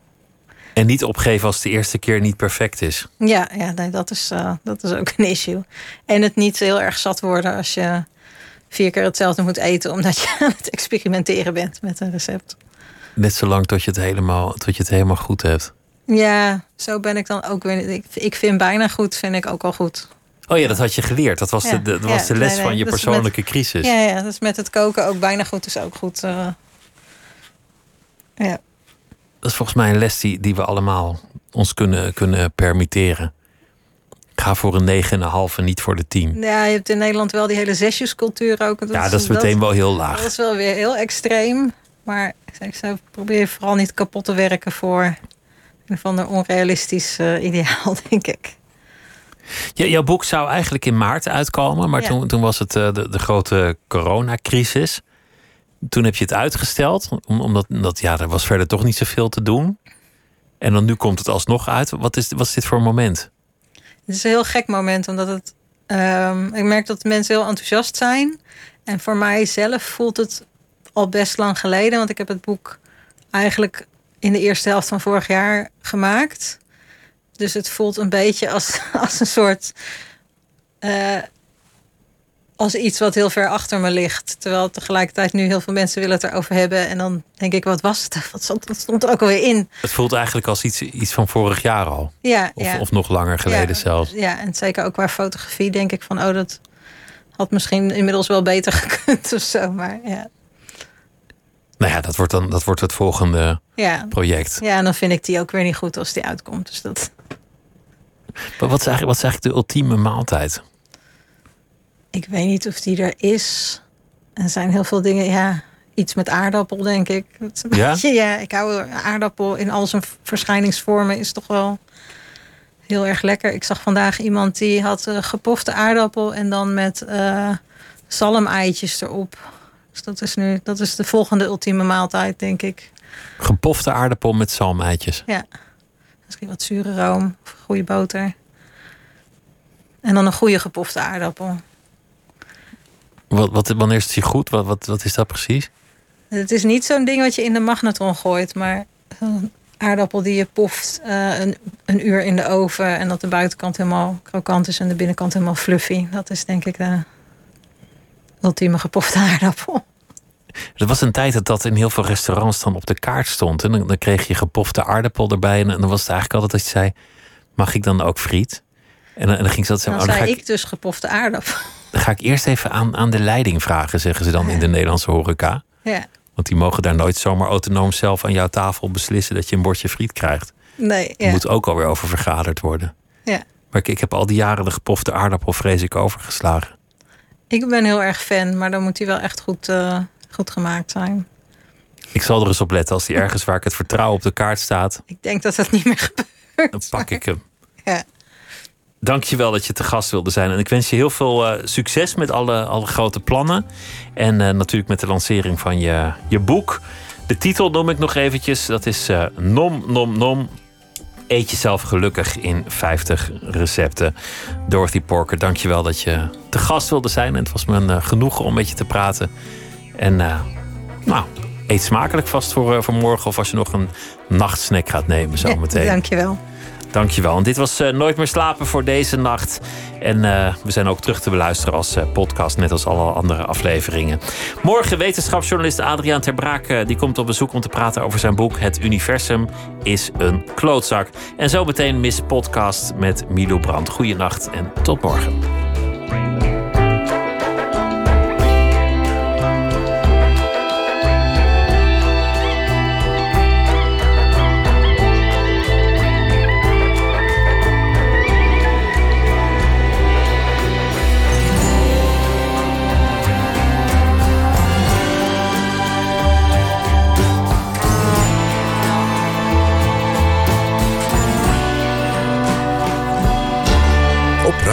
En niet opgeven als de eerste keer niet perfect is. Ja, ja nee, dat, is, eh, dat is ook een issue. En het niet heel erg zat worden als je vier keer hetzelfde moet eten, omdat je (laughs) aan het experimenteren bent met een recept. Net zolang tot je het helemaal, tot je het helemaal goed hebt. Ja, zo ben ik dan ook weer. Ik, ik vind bijna goed, vind ik ook al goed. Oh ja, dat had je geleerd. Dat was Ja, de, de, dat ja, was de les nee, nee, van je dat is persoonlijke crisis. Ja, ja, dus met het koken ook bijna goed is ook goed. eh. ja. Dat is volgens mij een les die, die we allemaal ons kunnen, kunnen permitteren. Ga voor een 9,5 en niet voor de 10. ja, je hebt in Nederland wel die hele zesjescultuur ook. Dat Ja, dat is meteen wel heel laag. Dat is wel weer heel extreem. Maar ik zou probeer vooral niet kapot te werken voor een of ander onrealistisch eh, ideaal, (laughs) denk ik. Ja, jouw boek zou eigenlijk in maart uitkomen, maar Ja. toen, toen was het eh, de, de grote coronacrisis. Toen heb je het uitgesteld, om- omdat, omdat ja, er was verder toch niet zoveel te doen. En dan nu komt het alsnog uit. Wat is, wat is dit voor een moment? Het is een heel gek moment, omdat het. ehm, ik merk dat mensen heel enthousiast zijn. En voor mij zelf voelt het al best lang geleden, want ik heb het boek eigenlijk in de eerste helft van vorig jaar gemaakt. Dus het voelt een beetje als, (laughs) als een soort. eh, als iets wat heel ver achter me ligt. Terwijl tegelijkertijd nu heel veel mensen willen het erover hebben. En dan denk ik, wat was het? Wat stond, wat stond er ook alweer in? Het voelt eigenlijk als iets, iets van vorig jaar al. Ja, Of, ja. of nog langer geleden ja, zelfs. Ja, en zeker ook qua fotografie denk ik van... oh, dat had misschien inmiddels wel beter (laughs) gekund of zo. Maar ja, Nou ja, dat wordt dan dat wordt het volgende ja. project. ja en dan vind ik die ook weer niet goed als die uitkomt. Dus dat... Maar wat is eigenlijk, wat is eigenlijk de ultieme maaltijd? Ik weet niet of die er is. Er zijn heel veel dingen, ja, iets met aardappel, denk ik. Ja? beetje, ja, ik hou aardappel in al zijn verschijningsvormen is toch wel heel erg lekker. Ik zag vandaag iemand die had eh, gepofte aardappel en dan met eh zalmeitjes erop. Dus dat is nu, dat is de volgende ultieme maaltijd, denk ik. Gepofte aardappel met zalmeitjes. Ja. Misschien wat zure room of goede boter. En dan een goede gepofte aardappel. Wat, wat, wanneer is die goed? Wat, wat, wat is dat precies? Het is niet zo'n ding wat je in de magnetron gooit, maar een aardappel die je poft eh, een, een uur in de oven en dat de buitenkant helemaal krokant is en de binnenkant helemaal fluffy. Dat is denk ik de ultieme gepofte aardappel. Er was een tijd dat dat in heel veel restaurants dan op de kaart stond. En dan, dan kreeg je gepofte aardappel erbij. En dan was het eigenlijk altijd dat je zei: Mag ik dan ook friet? En dan, en dan ging ze dat Dan zeggen: oh, dan, zei ik ik, dus gepofte aardappel. dan ga ik eerst even aan, aan de leiding vragen, zeggen ze dan in de Nederlandse horeca. Ja, Want die mogen daar nooit zomaar autonoom zelf aan jouw tafel beslissen dat je een bordje friet krijgt. nee, Er moet ook alweer over vergaderd worden. ja. Maar ik, ik heb al die jaren de gepofte aardappel vrees ik overgeslagen. Ik ben heel erg fan, maar dan moet die wel echt goed, eh, goed gemaakt zijn. Ik zal er eens op letten als die ergens waar ik het vertrouwen op de kaart staat, Ik denk dat dat niet meer gebeurt. dan pak ik hem. Ja. Dank je wel dat je te gast wilde zijn. En ik wens je heel veel eh, succes met alle, alle grote plannen. En eh, natuurlijk met de lancering van je, je boek. De titel noem ik nog eventjes. Dat is Nom Nom Nom. Eet jezelf gelukkig in 50 recepten. Dorothy Porker, dank je wel dat je te gast wilde zijn. En het was me een eh, genoegen om met je te praten. En eh, nou, eet smakelijk vast voor, eh, voor morgen. Of als je nog een nachtsnack gaat nemen zometeen. Ja, (laughs) dankjewel. Dankjewel. En dit was eh, Nooit meer slapen voor deze nacht. En eh, we zijn ook terug te beluisteren als eh, podcast, net als alle andere afleveringen. Morgen wetenschapsjournalist Adriaan Ter Braak, eh, die komt op bezoek om te praten over zijn boek Het Universum is een klootzak. En zo meteen Miss Podcast met Milo Brand. Goeienacht en tot morgen.